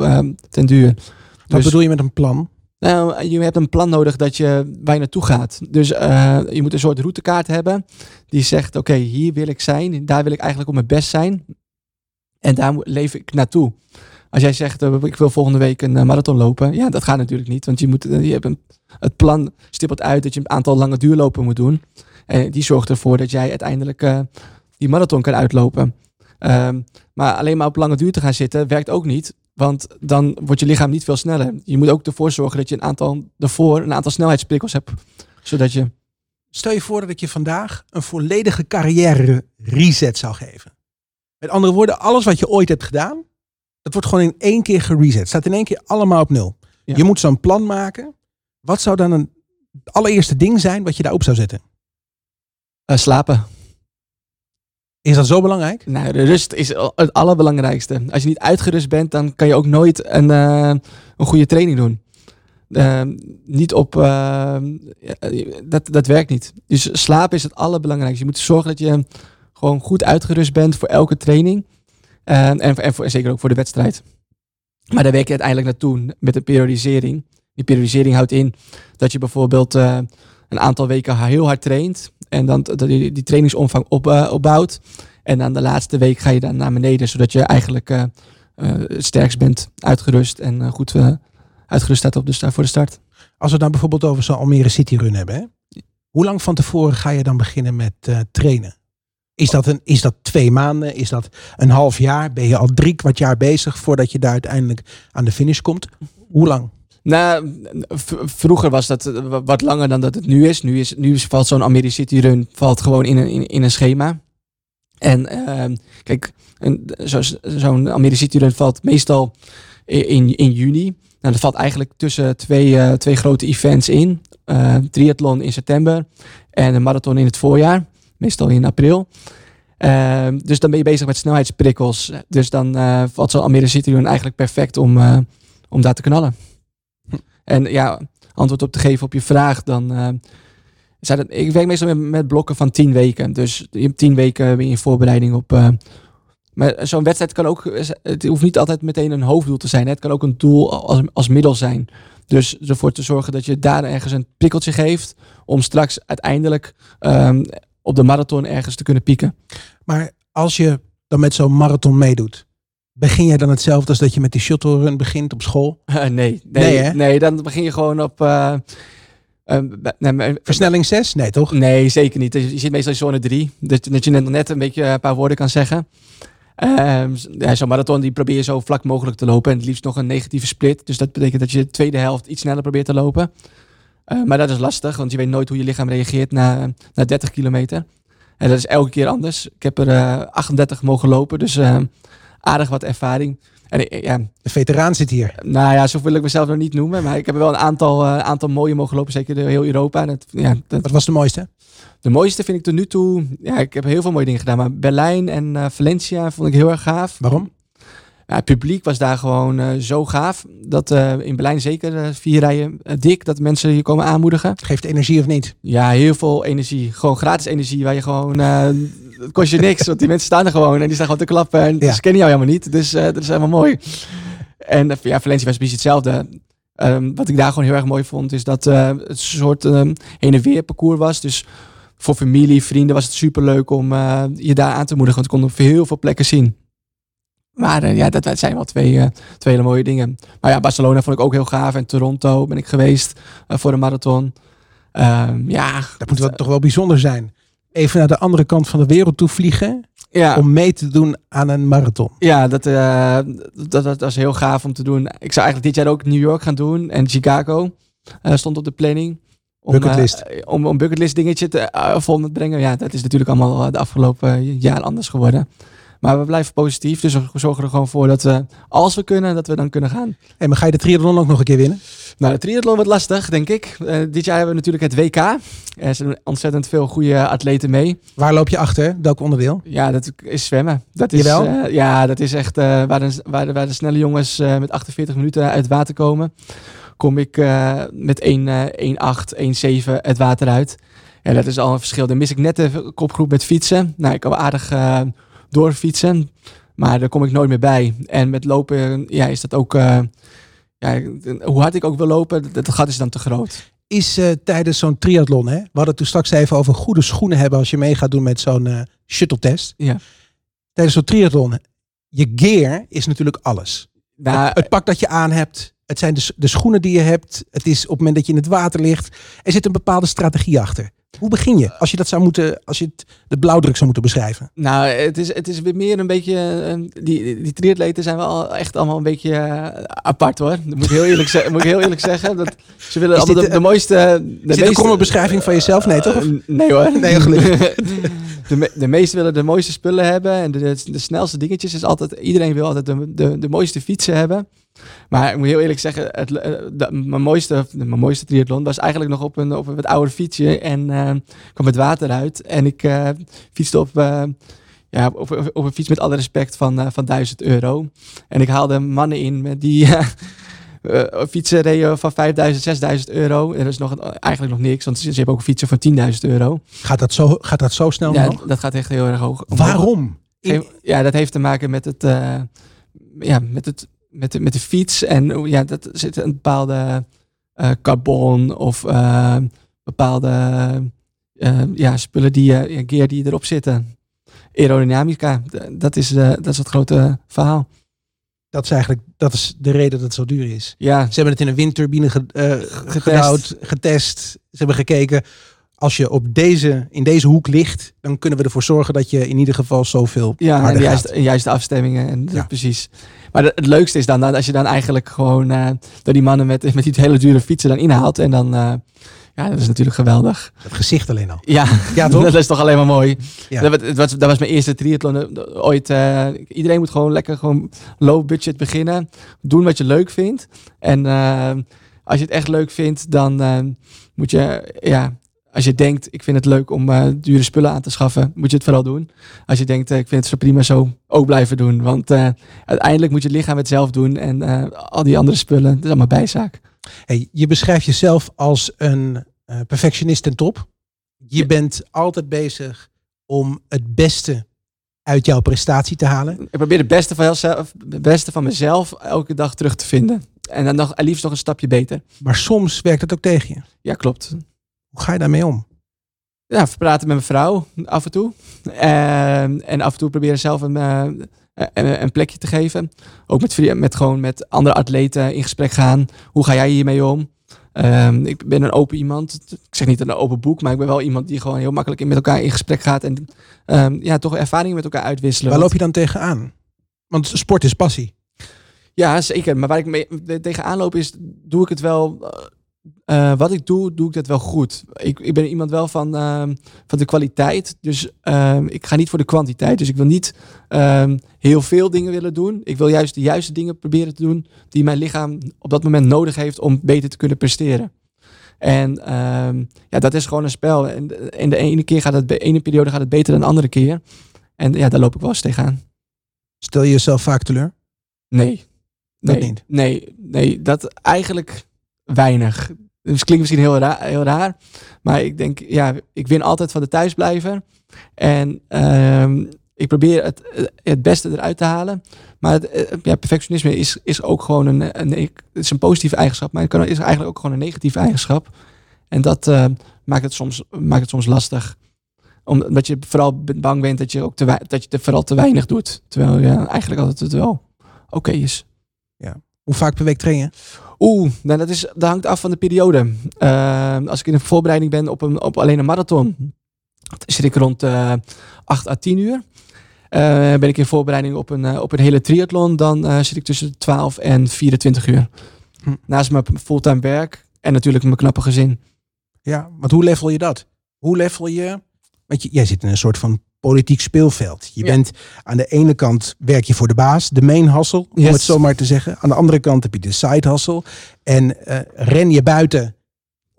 Speaker 3: ten duur.
Speaker 2: Wat
Speaker 3: Dus-
Speaker 2: bedoel je met een plan?
Speaker 3: Nou, je hebt een plan nodig dat je waar je naartoe gaat. Dus eh, je moet een soort routekaart hebben die zegt: Oké, hier wil ik zijn, daar wil ik eigenlijk op mijn best zijn. En daar leef ik naartoe. Als jij zegt: eh, Ik wil volgende week een eh, marathon lopen, ja, dat gaat natuurlijk niet. Want je, moet, je hebt een, het plan stippelt uit dat je een aantal lange duurlopen moet doen. En die zorgt ervoor dat jij uiteindelijk die marathon kan uitlopen. Ehm, maar alleen maar op lange duur te gaan zitten werkt ook niet. Want dan wordt je lichaam niet veel sneller. Je moet ook ervoor zorgen dat je een aantal daarvoor een aantal snelheidsprikkels hebt. Zodat je.
Speaker 2: Stel je voor dat ik je vandaag een volledige carrière reset zou geven. Met andere woorden, alles wat je ooit hebt gedaan, dat wordt gewoon in één keer gereset. Staat in één keer allemaal op nul.
Speaker 3: Ja.
Speaker 2: Je moet zo'n plan maken. Wat zou dan een het allereerste ding zijn wat je daarop zou zetten?
Speaker 3: eh, slapen.
Speaker 2: Is dat zo belangrijk?
Speaker 3: Nou, de rust is het allerbelangrijkste. Als je niet uitgerust bent, dan kan je ook nooit een, eh, een goede training doen. Eh, niet op. eh, dat, dat werkt niet. Dus slapen is het allerbelangrijkste. Je moet zorgen dat je gewoon goed uitgerust bent voor elke training. En, en, voor, en zeker ook voor de wedstrijd. Maar daar werk je uiteindelijk naartoe met een periodisering. Die periodisering houdt in dat je bijvoorbeeld een aantal weken heel hard traint. En dan je die trainingsomvang op, eh, opbouwt. En dan de laatste week ga je dan naar beneden, zodat je eigenlijk het sterkst bent, uitgerust en goed uitgerust staat op de, sta- voor de start.
Speaker 2: Als we het nou bijvoorbeeld over zo'n Almere City Run hebben. Hè? Hoe lang van tevoren ga je dan beginnen met trainen? Is dat, een, is dat twee maanden? Is dat een half jaar? Ben je al drie kwart jaar bezig voordat je daar uiteindelijk aan de finish komt? Hoe lang?
Speaker 3: Nou, vroeger was dat eh, wa- wat langer dan dat het nu is. Nu, is, nu valt zo'n American City Run valt gewoon in een, in, in een schema. En ehm, kijk, zo- zo'n American City Run valt meestal in, in juni. Nou, dat valt eigenlijk tussen twee, eh, twee grote events in. Eh, triathlon in september en een marathon in het voorjaar. Meestal in april. Ehm, dus dan ben je bezig met snelheidsprikkels. Dus dan valt zo'n American City Run eigenlijk perfect om, eh, om daar te knallen. En ja, antwoord op te geven op je vraag, dan eh, zijn het, ik werk meestal met, blokken van tien weken. Dus je hebt tien weken ben je in voorbereiding op. eh, maar zo'n wedstrijd kan ook, het hoeft niet altijd meteen een hoofddoel te zijn. Het kan ook een doel als, als middel zijn. Dus ervoor te zorgen dat je daar ergens een prikkeltje geeft. Om straks uiteindelijk ehm, op de marathon ergens te kunnen pieken.
Speaker 2: Maar als je dan met zo'n marathon meedoet, begin jij dan hetzelfde als dat je met die shuttle run begint op school?
Speaker 3: Eh, nee, nee,
Speaker 2: Nee,
Speaker 3: dan begin je gewoon op. eh, eh, nee,
Speaker 2: Versnelling 6? Nee, toch?
Speaker 3: Nee, zeker niet. Je zit meestal in zone 3. Dat, dat je net, net een beetje een paar woorden kan zeggen. Ehm, ja, Zo'n marathon die probeer je zo vlak mogelijk te lopen. En het liefst nog een negatieve split. Dus dat betekent dat je de tweede helft iets sneller probeert te lopen. Eh, maar dat is lastig, want je weet nooit hoe je lichaam reageert na, na 30 kilometer. En dat is elke keer anders. Ik heb er eh, 38 mogen lopen, dus eh, aardig wat ervaring. En ja,
Speaker 2: De veteraan zit hier.
Speaker 3: nou ja, zo wil ik mezelf nog niet noemen. Maar ik heb wel een aantal, eh, aantal mooie mogen lopen, zeker door heel Europa. En het, ja, dat,
Speaker 2: Wat was de mooiste?
Speaker 3: de mooiste vind ik tot nu toe. Ja, ik heb heel veel mooie dingen gedaan. Maar Berlijn en eh, Valencia vond ik heel erg gaaf.
Speaker 2: Waarom?
Speaker 3: Ja, het publiek was daar gewoon eh, zo gaaf. Dat in Berlijn zeker vier rijen dik. Dat mensen je komen aanmoedigen.
Speaker 2: Geeft energie of niet?
Speaker 3: Ja, heel veel energie. Gewoon gratis energie. Waar je gewoon. Het kost je niks. Want die mensen staan er gewoon. En die staan gewoon te klappen. En
Speaker 2: Ja.
Speaker 3: ze kennen jou helemaal niet. Dus eh, dat is helemaal mooi. En eh, ja, Valencia was precies hetzelfde. Ehm, wat ik daar gewoon heel erg mooi vond. Is dat eh, het een soort ehm, heen en weer parcours was. Dus voor familie, vrienden was het super leuk om je daar aan te moedigen. Want ik kon op heel veel plekken zien. Maar ja, dat zijn wel twee, twee hele mooie dingen. Maar ja, Barcelona vond ik ook heel gaaf. En Toronto ben ik geweest voor een marathon. Ehm, ja,
Speaker 2: Dat moet wel, toch wel bijzonder zijn. Even naar de andere kant van de wereld toe vliegen.
Speaker 3: ja.
Speaker 2: Om mee te doen aan een marathon.
Speaker 3: Ja, dat, eh, dat, dat was heel gaaf om te doen. Ik zou eigenlijk dit jaar ook New York gaan doen. En Chicago eh, stond op de planning. Om,
Speaker 2: Bucketlist.
Speaker 3: eh, om een bucketlist dingetje te, vol te brengen. Ja, dat is natuurlijk allemaal de afgelopen jaar anders geworden. Maar we blijven positief. Dus we zorgen er gewoon voor dat we, als we kunnen, dat we dan kunnen gaan.
Speaker 2: En maar ga je de triathlon ook nog een keer winnen?
Speaker 3: Nou, de triathlon wordt lastig, denk ik. Eh, dit jaar hebben we natuurlijk het WK. Er zijn ontzettend veel goede atleten mee.
Speaker 2: Waar loop je achter? Welk onderdeel?
Speaker 3: Ja, dat is zwemmen. Dat is, eh, ja, dat is echt eh, waar, de, waar, de, waar de snelle jongens met 48 minuten uit het water komen. Kom ik met 1, eh 1,8, 1,7 het water uit. Ja, dat is al een verschil. Dan mis ik net de kopgroep met fietsen. Nou, ik wel aardig doorfietsen. Maar daar kom ik nooit meer bij. En met lopen ja, is dat ook... eh, ja, hoe hard ik ook wil lopen, dat gat is dan te groot.
Speaker 2: Is eh, tijdens zo'n triathlon, hè? we hadden het toen straks even over goede schoenen hebben als je mee gaat doen met zo'n eh shuttle test.
Speaker 3: Ja.
Speaker 2: Tijdens zo'n triathlon, je gear is natuurlijk alles.
Speaker 3: Nou,
Speaker 2: het, het pak dat je aan hebt, het zijn de, de schoenen die je hebt, het is op het moment dat je in het water ligt. Er zit een bepaalde strategie achter. Hoe begin je als je dat zou moeten, als je het, de blauwdruk zou moeten beschrijven?
Speaker 3: Nou, het is, het is weer meer een beetje. eh, die, die triatleten zijn wel echt allemaal een beetje eh, apart hoor. Dat moet ik heel eerlijk, ze- moet ik heel eerlijk zeggen. Dat, ze willen
Speaker 2: dit,
Speaker 3: de, de mooiste. De
Speaker 2: Is dit een beschrijving van jezelf? Nee, toch?
Speaker 3: Eh, nee hoor.
Speaker 2: Nee, gelukkig.
Speaker 3: de, me- de meesten willen de mooiste spullen hebben. En de, de, de snelste dingetjes is altijd. Iedereen wil altijd de, de, de mooiste fietsen hebben. Maar ik moet heel eerlijk zeggen, het, eh, de- mijn, mooiste, mijn mooiste triathlon was eigenlijk nog op een, op een wat ouder fietsje. En eh, kwam het water uit. En ik eh, fietste op, ja, op, op, een fiets met alle respect van, van 1000 euro. En ik haalde mannen in met die fietsen reden van 5000, 6000 euro. En dat is nog, eigenlijk nog niks, want ze, ze hebben ook fietsen van 10.000 euro.
Speaker 2: Gaat dat zo, gaat dat zo snel
Speaker 3: Ja,
Speaker 2: nog?
Speaker 3: dat gaat echt heel erg hoog.
Speaker 2: Waarom?
Speaker 3: Ja, dat heeft te maken met het, ja, met het, met de, met de fiets en hoe- ja, dat zit een bepaalde eh, carbon of eh, bepaalde eh, ja, spullen die je, gear die erop zitten. aerodynamica, dat is, dat is het grote verhaal.
Speaker 2: Dat is eigenlijk dat is de reden dat het zo duur is.
Speaker 3: Ja,
Speaker 2: Ze hebben het in een windturbine ge, gebouwd, getest. Ze hebben gekeken. Als je op deze, in deze hoek ligt, dan kunnen we ervoor zorgen dat je in ieder geval zoveel
Speaker 3: ja en juist, de afstemmingen. En
Speaker 2: Ja.
Speaker 3: Precies. Maar het leukste is dan, als je dan eigenlijk gewoon eh, door die mannen met, met die hele dure fietsen dan inhaalt. En dan, eh, ja, dat is natuurlijk geweldig.
Speaker 2: Het gezicht alleen al.
Speaker 3: Ja,
Speaker 2: Ja, toch?
Speaker 3: dat is toch alleen maar mooi.
Speaker 2: Ja.
Speaker 3: Dat, was- dat was mijn eerste triathlon eh, ooit. iedereen moet gewoon lekker gewoon low budget beginnen. Doen wat je leuk vindt. En als je het echt leuk vindt, dan moet je, ja, als je denkt, ik vind het leuk om eh, dure spullen aan te schaffen, moet je het vooral doen. Als je denkt, eh, ik vind het zo prima zo, ook blijven doen. Want eh, uiteindelijk moet je het lichaam het zelf doen en al die andere spullen, dat is allemaal bijzaak.
Speaker 2: Hey, je beschrijft jezelf als een perfectionist ten top. Je
Speaker 3: Ja.
Speaker 2: bent altijd bezig om het beste uit jouw prestatie te halen.
Speaker 3: Ik probeer het beste van, jezelf, het beste van mezelf elke dag terug te vinden. En dan nog, en liefst nog een stapje beter.
Speaker 2: Maar soms werkt het ook tegen je.
Speaker 3: Ja, klopt.
Speaker 2: Hoe ga je daarmee om?
Speaker 3: Ja, praten met mijn vrouw af en toe. Ehm, en af en toe proberen zelf een, eh, een, een plekje te geven. Ook met, met, gewoon met andere atleten in gesprek gaan. Hoe ga jij hiermee om? Ehm, ik ben een open iemand. Ik zeg niet een open boek, maar ik ben wel iemand die gewoon heel makkelijk in- met elkaar in gesprek gaat. En ehm, ja, toch ervaringen met elkaar uitwisselen.
Speaker 2: Waar loop je dan tegenaan? Want sport is passie.
Speaker 3: Ja, zeker. Maar waar ik mee tegenaan loop is, doe ik het wel... eh, wat ik doe, doe ik dat wel goed. Ik, ik ben iemand wel van, ehm, van de kwaliteit. Dus ehm, ik ga niet voor de kwantiteit. Dus ik wil niet ehm, heel veel dingen willen doen. Ik wil juist de juiste dingen proberen te doen... die mijn lichaam op dat moment nodig heeft om beter te kunnen presteren. En ja, dat is gewoon een spel. En de ene keer gaat het, de ene periode gaat het beter dan de andere keer. En ja, daar loop ik wel eens tegenaan.
Speaker 2: Stel je jezelf vaak teleur?
Speaker 3: Nee.
Speaker 2: Dat
Speaker 3: nee,
Speaker 2: niet?
Speaker 3: Nee, nee, dat eigenlijk weinig. Dus klinkt misschien heel raar, heel raar. Maar ik denk, ja, ik win altijd van de thuisblijver. En ehm, ik probeer het, het beste eruit te halen. Maar het, eh, ja, perfectionisme is, is ook gewoon een, een, het is een positieve eigenschap. Maar het is eigenlijk ook gewoon een negatieve eigenschap. En dat eh, maakt, het soms, maakt het soms lastig. Omdat je vooral bang bent dat je, ook te, dat je vooral te weinig doet. Terwijl je eigenlijk altijd het wel oké is.
Speaker 2: Hoe vaak per week train je?
Speaker 3: Oeh, nou dat, is, dat hangt af van de periode. Ehm, als ik in een voorbereiding ben op, een, op alleen een marathon, zit ik rond eh 8 à 10 uur. Eh, ben ik in voorbereiding op een, eh, op een hele triathlon, dan eh, zit ik tussen de 12 en 24 uur.
Speaker 2: Hm.
Speaker 3: Naast mijn fulltime werk en natuurlijk mijn knappe gezin.
Speaker 2: Ja, want hoe level je dat? Hoe level je... Want je, jij zit in een soort van politiek speelveld. Je
Speaker 3: Ja.
Speaker 2: bent aan de ene kant werk je voor de baas, de main hustle, om
Speaker 3: Yes.
Speaker 2: het zo maar te zeggen. Aan de andere kant heb je de side hustle. En eh, ren je buiten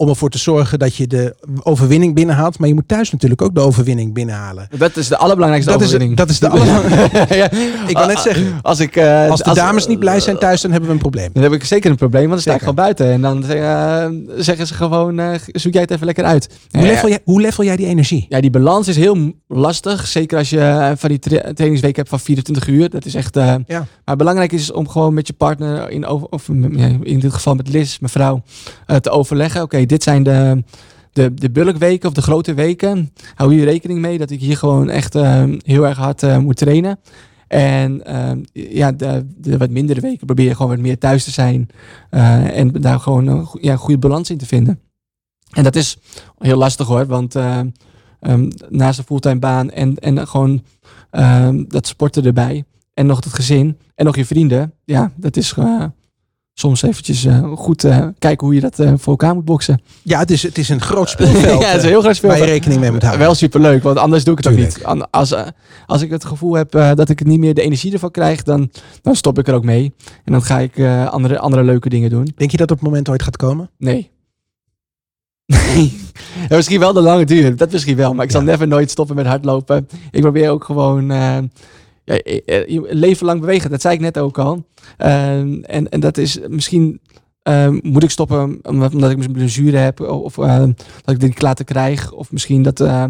Speaker 2: om ervoor te zorgen dat je de overwinning binnenhaalt. Maar je moet thuis natuurlijk ook de overwinning binnenhalen.
Speaker 3: Dat is de allerbelangrijkste
Speaker 2: Dat is,
Speaker 3: overwinning.
Speaker 2: dat is de allerbelangrijkste.
Speaker 3: ja.
Speaker 2: Ik wou net zeggen,
Speaker 3: Als, ik, eh,
Speaker 2: als de dames niet blij zijn thuis, dan hebben we een probleem.
Speaker 3: Dan heb ik zeker een probleem, want dan sta ik gewoon buiten. En dan eh, zeggen ze gewoon, eh, zoek jij het even lekker uit.
Speaker 2: Hoe level, jij, hoe level jij die energie?
Speaker 3: Ja, die balans is heel lastig. Zeker als je van die tra- trainingsweek hebt van 24 uur. Dat is echt.
Speaker 2: Ja.
Speaker 3: Maar belangrijk is om gewoon met je partner, in, over, of in dit geval met Liz, mijn vrouw, te overleggen. Oké, dit zijn de, de, de bulkweken of de grote weken. Hou hier rekening mee dat ik hier gewoon echt eh, heel erg hard eh, moet trainen. En eh, ja, de, de wat mindere weken probeer je gewoon wat meer thuis te zijn. en daar gewoon een ja, goede balans in te vinden. En dat is heel lastig hoor, want eh, ehm, naast een fulltime baan en, en gewoon ehm, dat sporten erbij. En nog het gezin en nog je vrienden. Ja, dat is eh, soms eventjes eh, goed eh, kijken hoe je dat eh, voor elkaar moet boksen.
Speaker 2: Ja, het is, het is een groot speelveld
Speaker 3: ja, het is een heel groot
Speaker 2: waar je rekening mee moet houden.
Speaker 3: Wel superleuk, want anders doe ik het ook niet. Als, als ik het gevoel heb dat ik het niet meer de energie ervan krijg, dan, dan stop ik er ook mee. En dan ga ik andere, andere leuke dingen doen.
Speaker 2: Denk je dat op het moment ooit gaat komen?
Speaker 3: Nee. Nee. Ja, misschien wel de lange duur. Dat misschien wel. Maar ik zal
Speaker 2: Ja.
Speaker 3: never nooit stoppen met hardlopen. Ik probeer ook gewoon ja, eh, je leven lang bewegen. Dat zei ik net ook al. Uh, en, en dat is misschien... Uh, moet ik stoppen omdat, ik misschien blessure heb of uh, dat ik dit later krijg of misschien dat uh,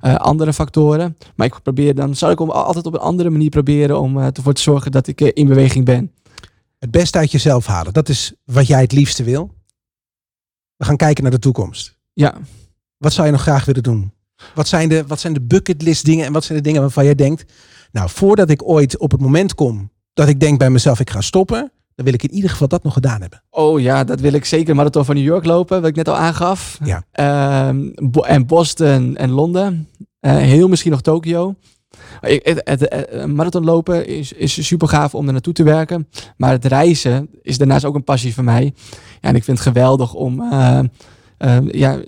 Speaker 3: andere factoren. Maar ik probeer dan, zou ik om, altijd op een andere manier proberen om ervoor te zorgen dat ik in beweging ben.
Speaker 2: Het beste uit jezelf halen, dat is wat jij het liefste wil. We gaan kijken naar de toekomst.
Speaker 3: Ja.
Speaker 2: Wat zou je nog graag willen doen? Wat zijn, de, wat zijn de bucketlist dingen en wat zijn de dingen waarvan jij denkt... Nou, voordat ik ooit op het moment kom dat ik denk bij mezelf ik ga stoppen... dan wil ik in ieder geval dat nog gedaan hebben.
Speaker 3: Oh ja, dat wil ik zeker. Marathon van New York lopen, wat ik net al aangaf.
Speaker 2: Ja.
Speaker 3: Ehm, en Boston en Londen. Eh, heel misschien nog Tokio. Een marathon lopen is, is super gaaf om er naartoe te werken. Maar het reizen is daarnaast ook een passie van mij. Ja, en ik vind het geweldig om eh, eh, ja,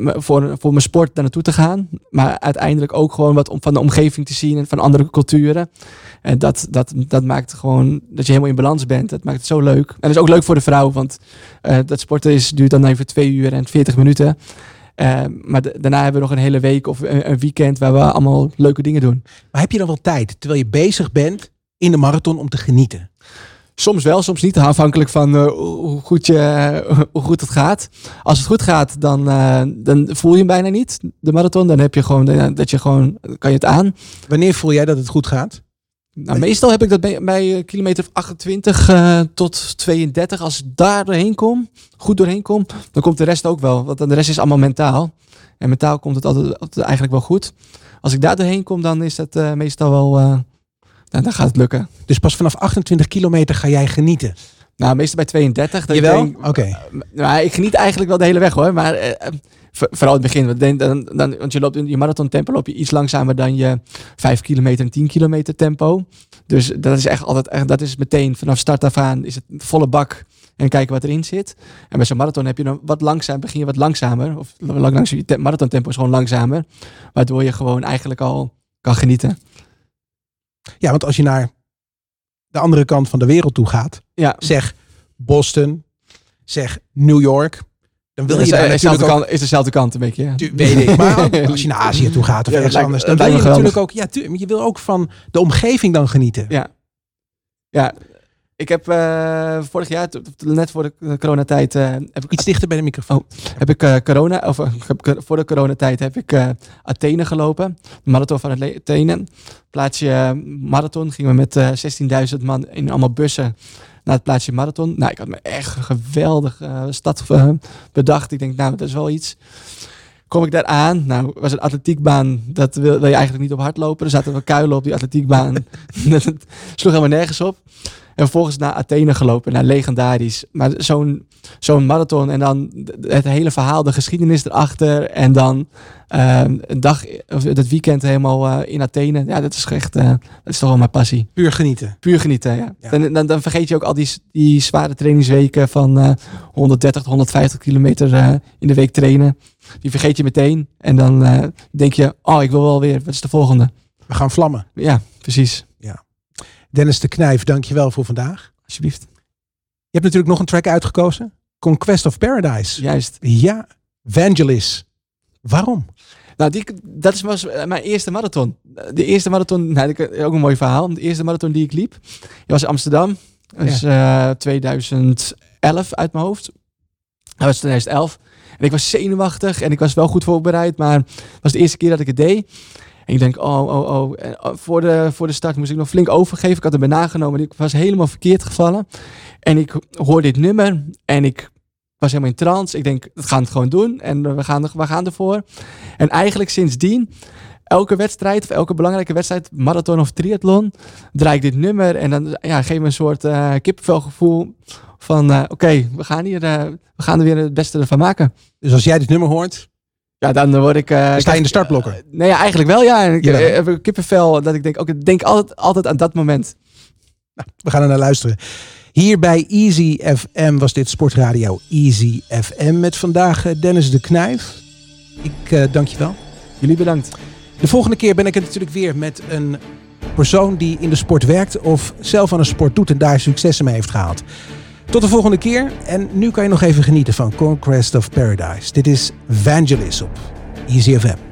Speaker 3: voor, voor mijn sport daar naartoe te gaan. Maar uiteindelijk ook gewoon wat om, van de omgeving te zien en van andere culturen. En dat, dat, dat maakt gewoon dat je helemaal in balans bent. Dat maakt het zo leuk. En dat is ook leuk voor de vrouw, want eh, dat sporten is, duurt dan even twee uur en 40 minuten. Eh, maar da- daarna hebben we nog een hele week of een, een weekend waar we allemaal leuke dingen doen.
Speaker 2: Maar heb je dan wel tijd, terwijl je bezig bent in de marathon, om te genieten?
Speaker 3: Soms wel, soms niet. Afhankelijk van eh, hoe, goed je, hoe goed het gaat. Als het goed gaat, dan, eh, dan voel je hem bijna niet. De marathon, dan heb je gewoon, eh, dat je gewoon, kan je het aan.
Speaker 2: Wanneer voel jij dat het goed gaat?
Speaker 3: Nou, meestal heb ik dat bij, bij kilometer 28 eh, tot 32. Als ik daar doorheen kom, goed doorheen kom, dan komt de rest ook wel. Want dan de rest is allemaal mentaal. En mentaal komt het altijd, altijd eigenlijk wel goed. Als ik daar doorheen kom, dan is eh, meestal wel... nou, dan gaat het lukken.
Speaker 2: Dus pas vanaf 28 kilometer ga jij genieten.
Speaker 3: Nou, meestal bij 32. dat ik
Speaker 2: Jawel? Oké.
Speaker 3: Nou, ik geniet eigenlijk wel de hele weg hoor. Maar eh, eh, voor- vooral in het begin. Want, dan, dan, want je loopt in je marathon tempo loop je iets langzamer dan je 5 kilometer en 10 kilometer tempo. Dus dat is echt altijd, echt, dat is meteen vanaf start af aan is het volle bak en kijken wat erin zit. En bij zo'n marathon heb je dan wat langzaam, begin je wat langzamer. Of lang, langs je marathon tempo is gewoon langzamer. Waardoor je gewoon eigenlijk al kan genieten.
Speaker 2: Ja, want als je naar de andere kant van de wereld toe gaat,
Speaker 3: Ja,
Speaker 2: zeg Boston, zeg New York, dan wil
Speaker 3: is,
Speaker 2: je daar
Speaker 3: is,
Speaker 2: natuurlijk
Speaker 3: dezelfde
Speaker 2: ook...
Speaker 3: kant, is dezelfde kant een beetje. Ja.
Speaker 2: Tu- Weet ik, maar ook als je naar Azië toe gaat of
Speaker 3: Ja,
Speaker 2: ergens
Speaker 3: lijkt-
Speaker 2: anders, dan wil je natuurlijk ook, ja, tu- je wil ook van de omgeving dan genieten.
Speaker 3: Ja. Ja. Ik heb eh, vorig jaar, net voor de eh, coronatijd, eh, heb ik
Speaker 2: Iets dichter bij de microfoon.
Speaker 3: heb ik corona, of voor de coronatijd heb ik Athene gelopen. De marathon van Athene. Plaatsje marathon. Gingen we met eh 16.000 man in allemaal bussen naar het plaatsje marathon. Nou, ik had me echt een geweldig eh, stad bedacht. Ik denk, nou, dat is wel iets. Kom ik daar aan? Nou, was een atletiekbaan. Dat wil, wil je eigenlijk niet op hardlopen. Er zaten wel kuilen op die atletiekbaan. dat sloeg helemaal nergens op. En vervolgens naar Athene gelopen. Naar legendarisch. Maar zo'n zo'n marathon en dan het hele verhaal, de geschiedenis erachter. En dan ehm, een dag, of dat weekend helemaal eh, in Athene. Ja, dat is echt, eh, dat is toch wel mijn passie.
Speaker 2: Puur genieten.
Speaker 3: Puur genieten, ja.
Speaker 2: Ja.
Speaker 3: Dan, dan, dan vergeet je ook al die, die zware trainingsweken van eh 130 tot 150 kilometer eh, in de week trainen. Die vergeet je meteen. En dan eh, denk je, oh, ik wil wel weer. Wat is de volgende?
Speaker 2: We gaan vlammen.
Speaker 3: Ja, precies.
Speaker 2: Dennis de Knijf, dankjewel voor vandaag.
Speaker 3: Alsjeblieft.
Speaker 2: Je hebt natuurlijk nog een track uitgekozen. Conquest of Paradise.
Speaker 3: Juist.
Speaker 2: Ja, Vangelis. Waarom?
Speaker 3: Nou, die, dat is was eh, mijn eerste marathon. De eerste marathon, nou, ook een mooi verhaal. De eerste marathon die ik liep, die was in Amsterdam. Dat is eh, 2011 uit mijn hoofd. Dat was 2011. En ik was zenuwachtig en ik was wel goed voorbereid, maar het was de eerste keer dat ik het deed. En ik denk, oh, oh, oh. En, oh, voor, de, voor de start moest ik nog flink overgeven. Ik had bij nagenomen. Ik was helemaal verkeerd gevallen. En ik hoor dit nummer en ik was helemaal in trance. Ik denk, we gaan het gewoon doen en we gaan, we gaan ervoor. En eigenlijk sindsdien, elke wedstrijd of elke belangrijke wedstrijd, marathon of triathlon, draai ik dit nummer en dan ja, geef me een soort eh kippenvelgevoel van, eh, oké, we gaan hier, eh, we gaan er weer het beste ervan maken.
Speaker 2: Dus als jij dit nummer hoort,
Speaker 3: Ja, dan word ik...
Speaker 2: dan sta je in de startblokken.
Speaker 3: nee, ja, eigenlijk wel, ja. En ik heb een kippenvel dat ik denk, oké, denk altijd, altijd aan dat moment.
Speaker 2: We gaan er naar luisteren. Hier bij Easy FM was dit Sportradio Easy FM. Met vandaag Dennis de Knijf. Ik dank je wel.
Speaker 3: Jullie bedankt.
Speaker 2: De volgende keer ben ik er natuurlijk weer met een persoon die in de sport werkt of zelf aan een sport doet en daar successen mee heeft gehaald. Tot de volgende keer en nu kan je nog even genieten van Conquest of Paradise. Dit is Vangelis op Easy FM.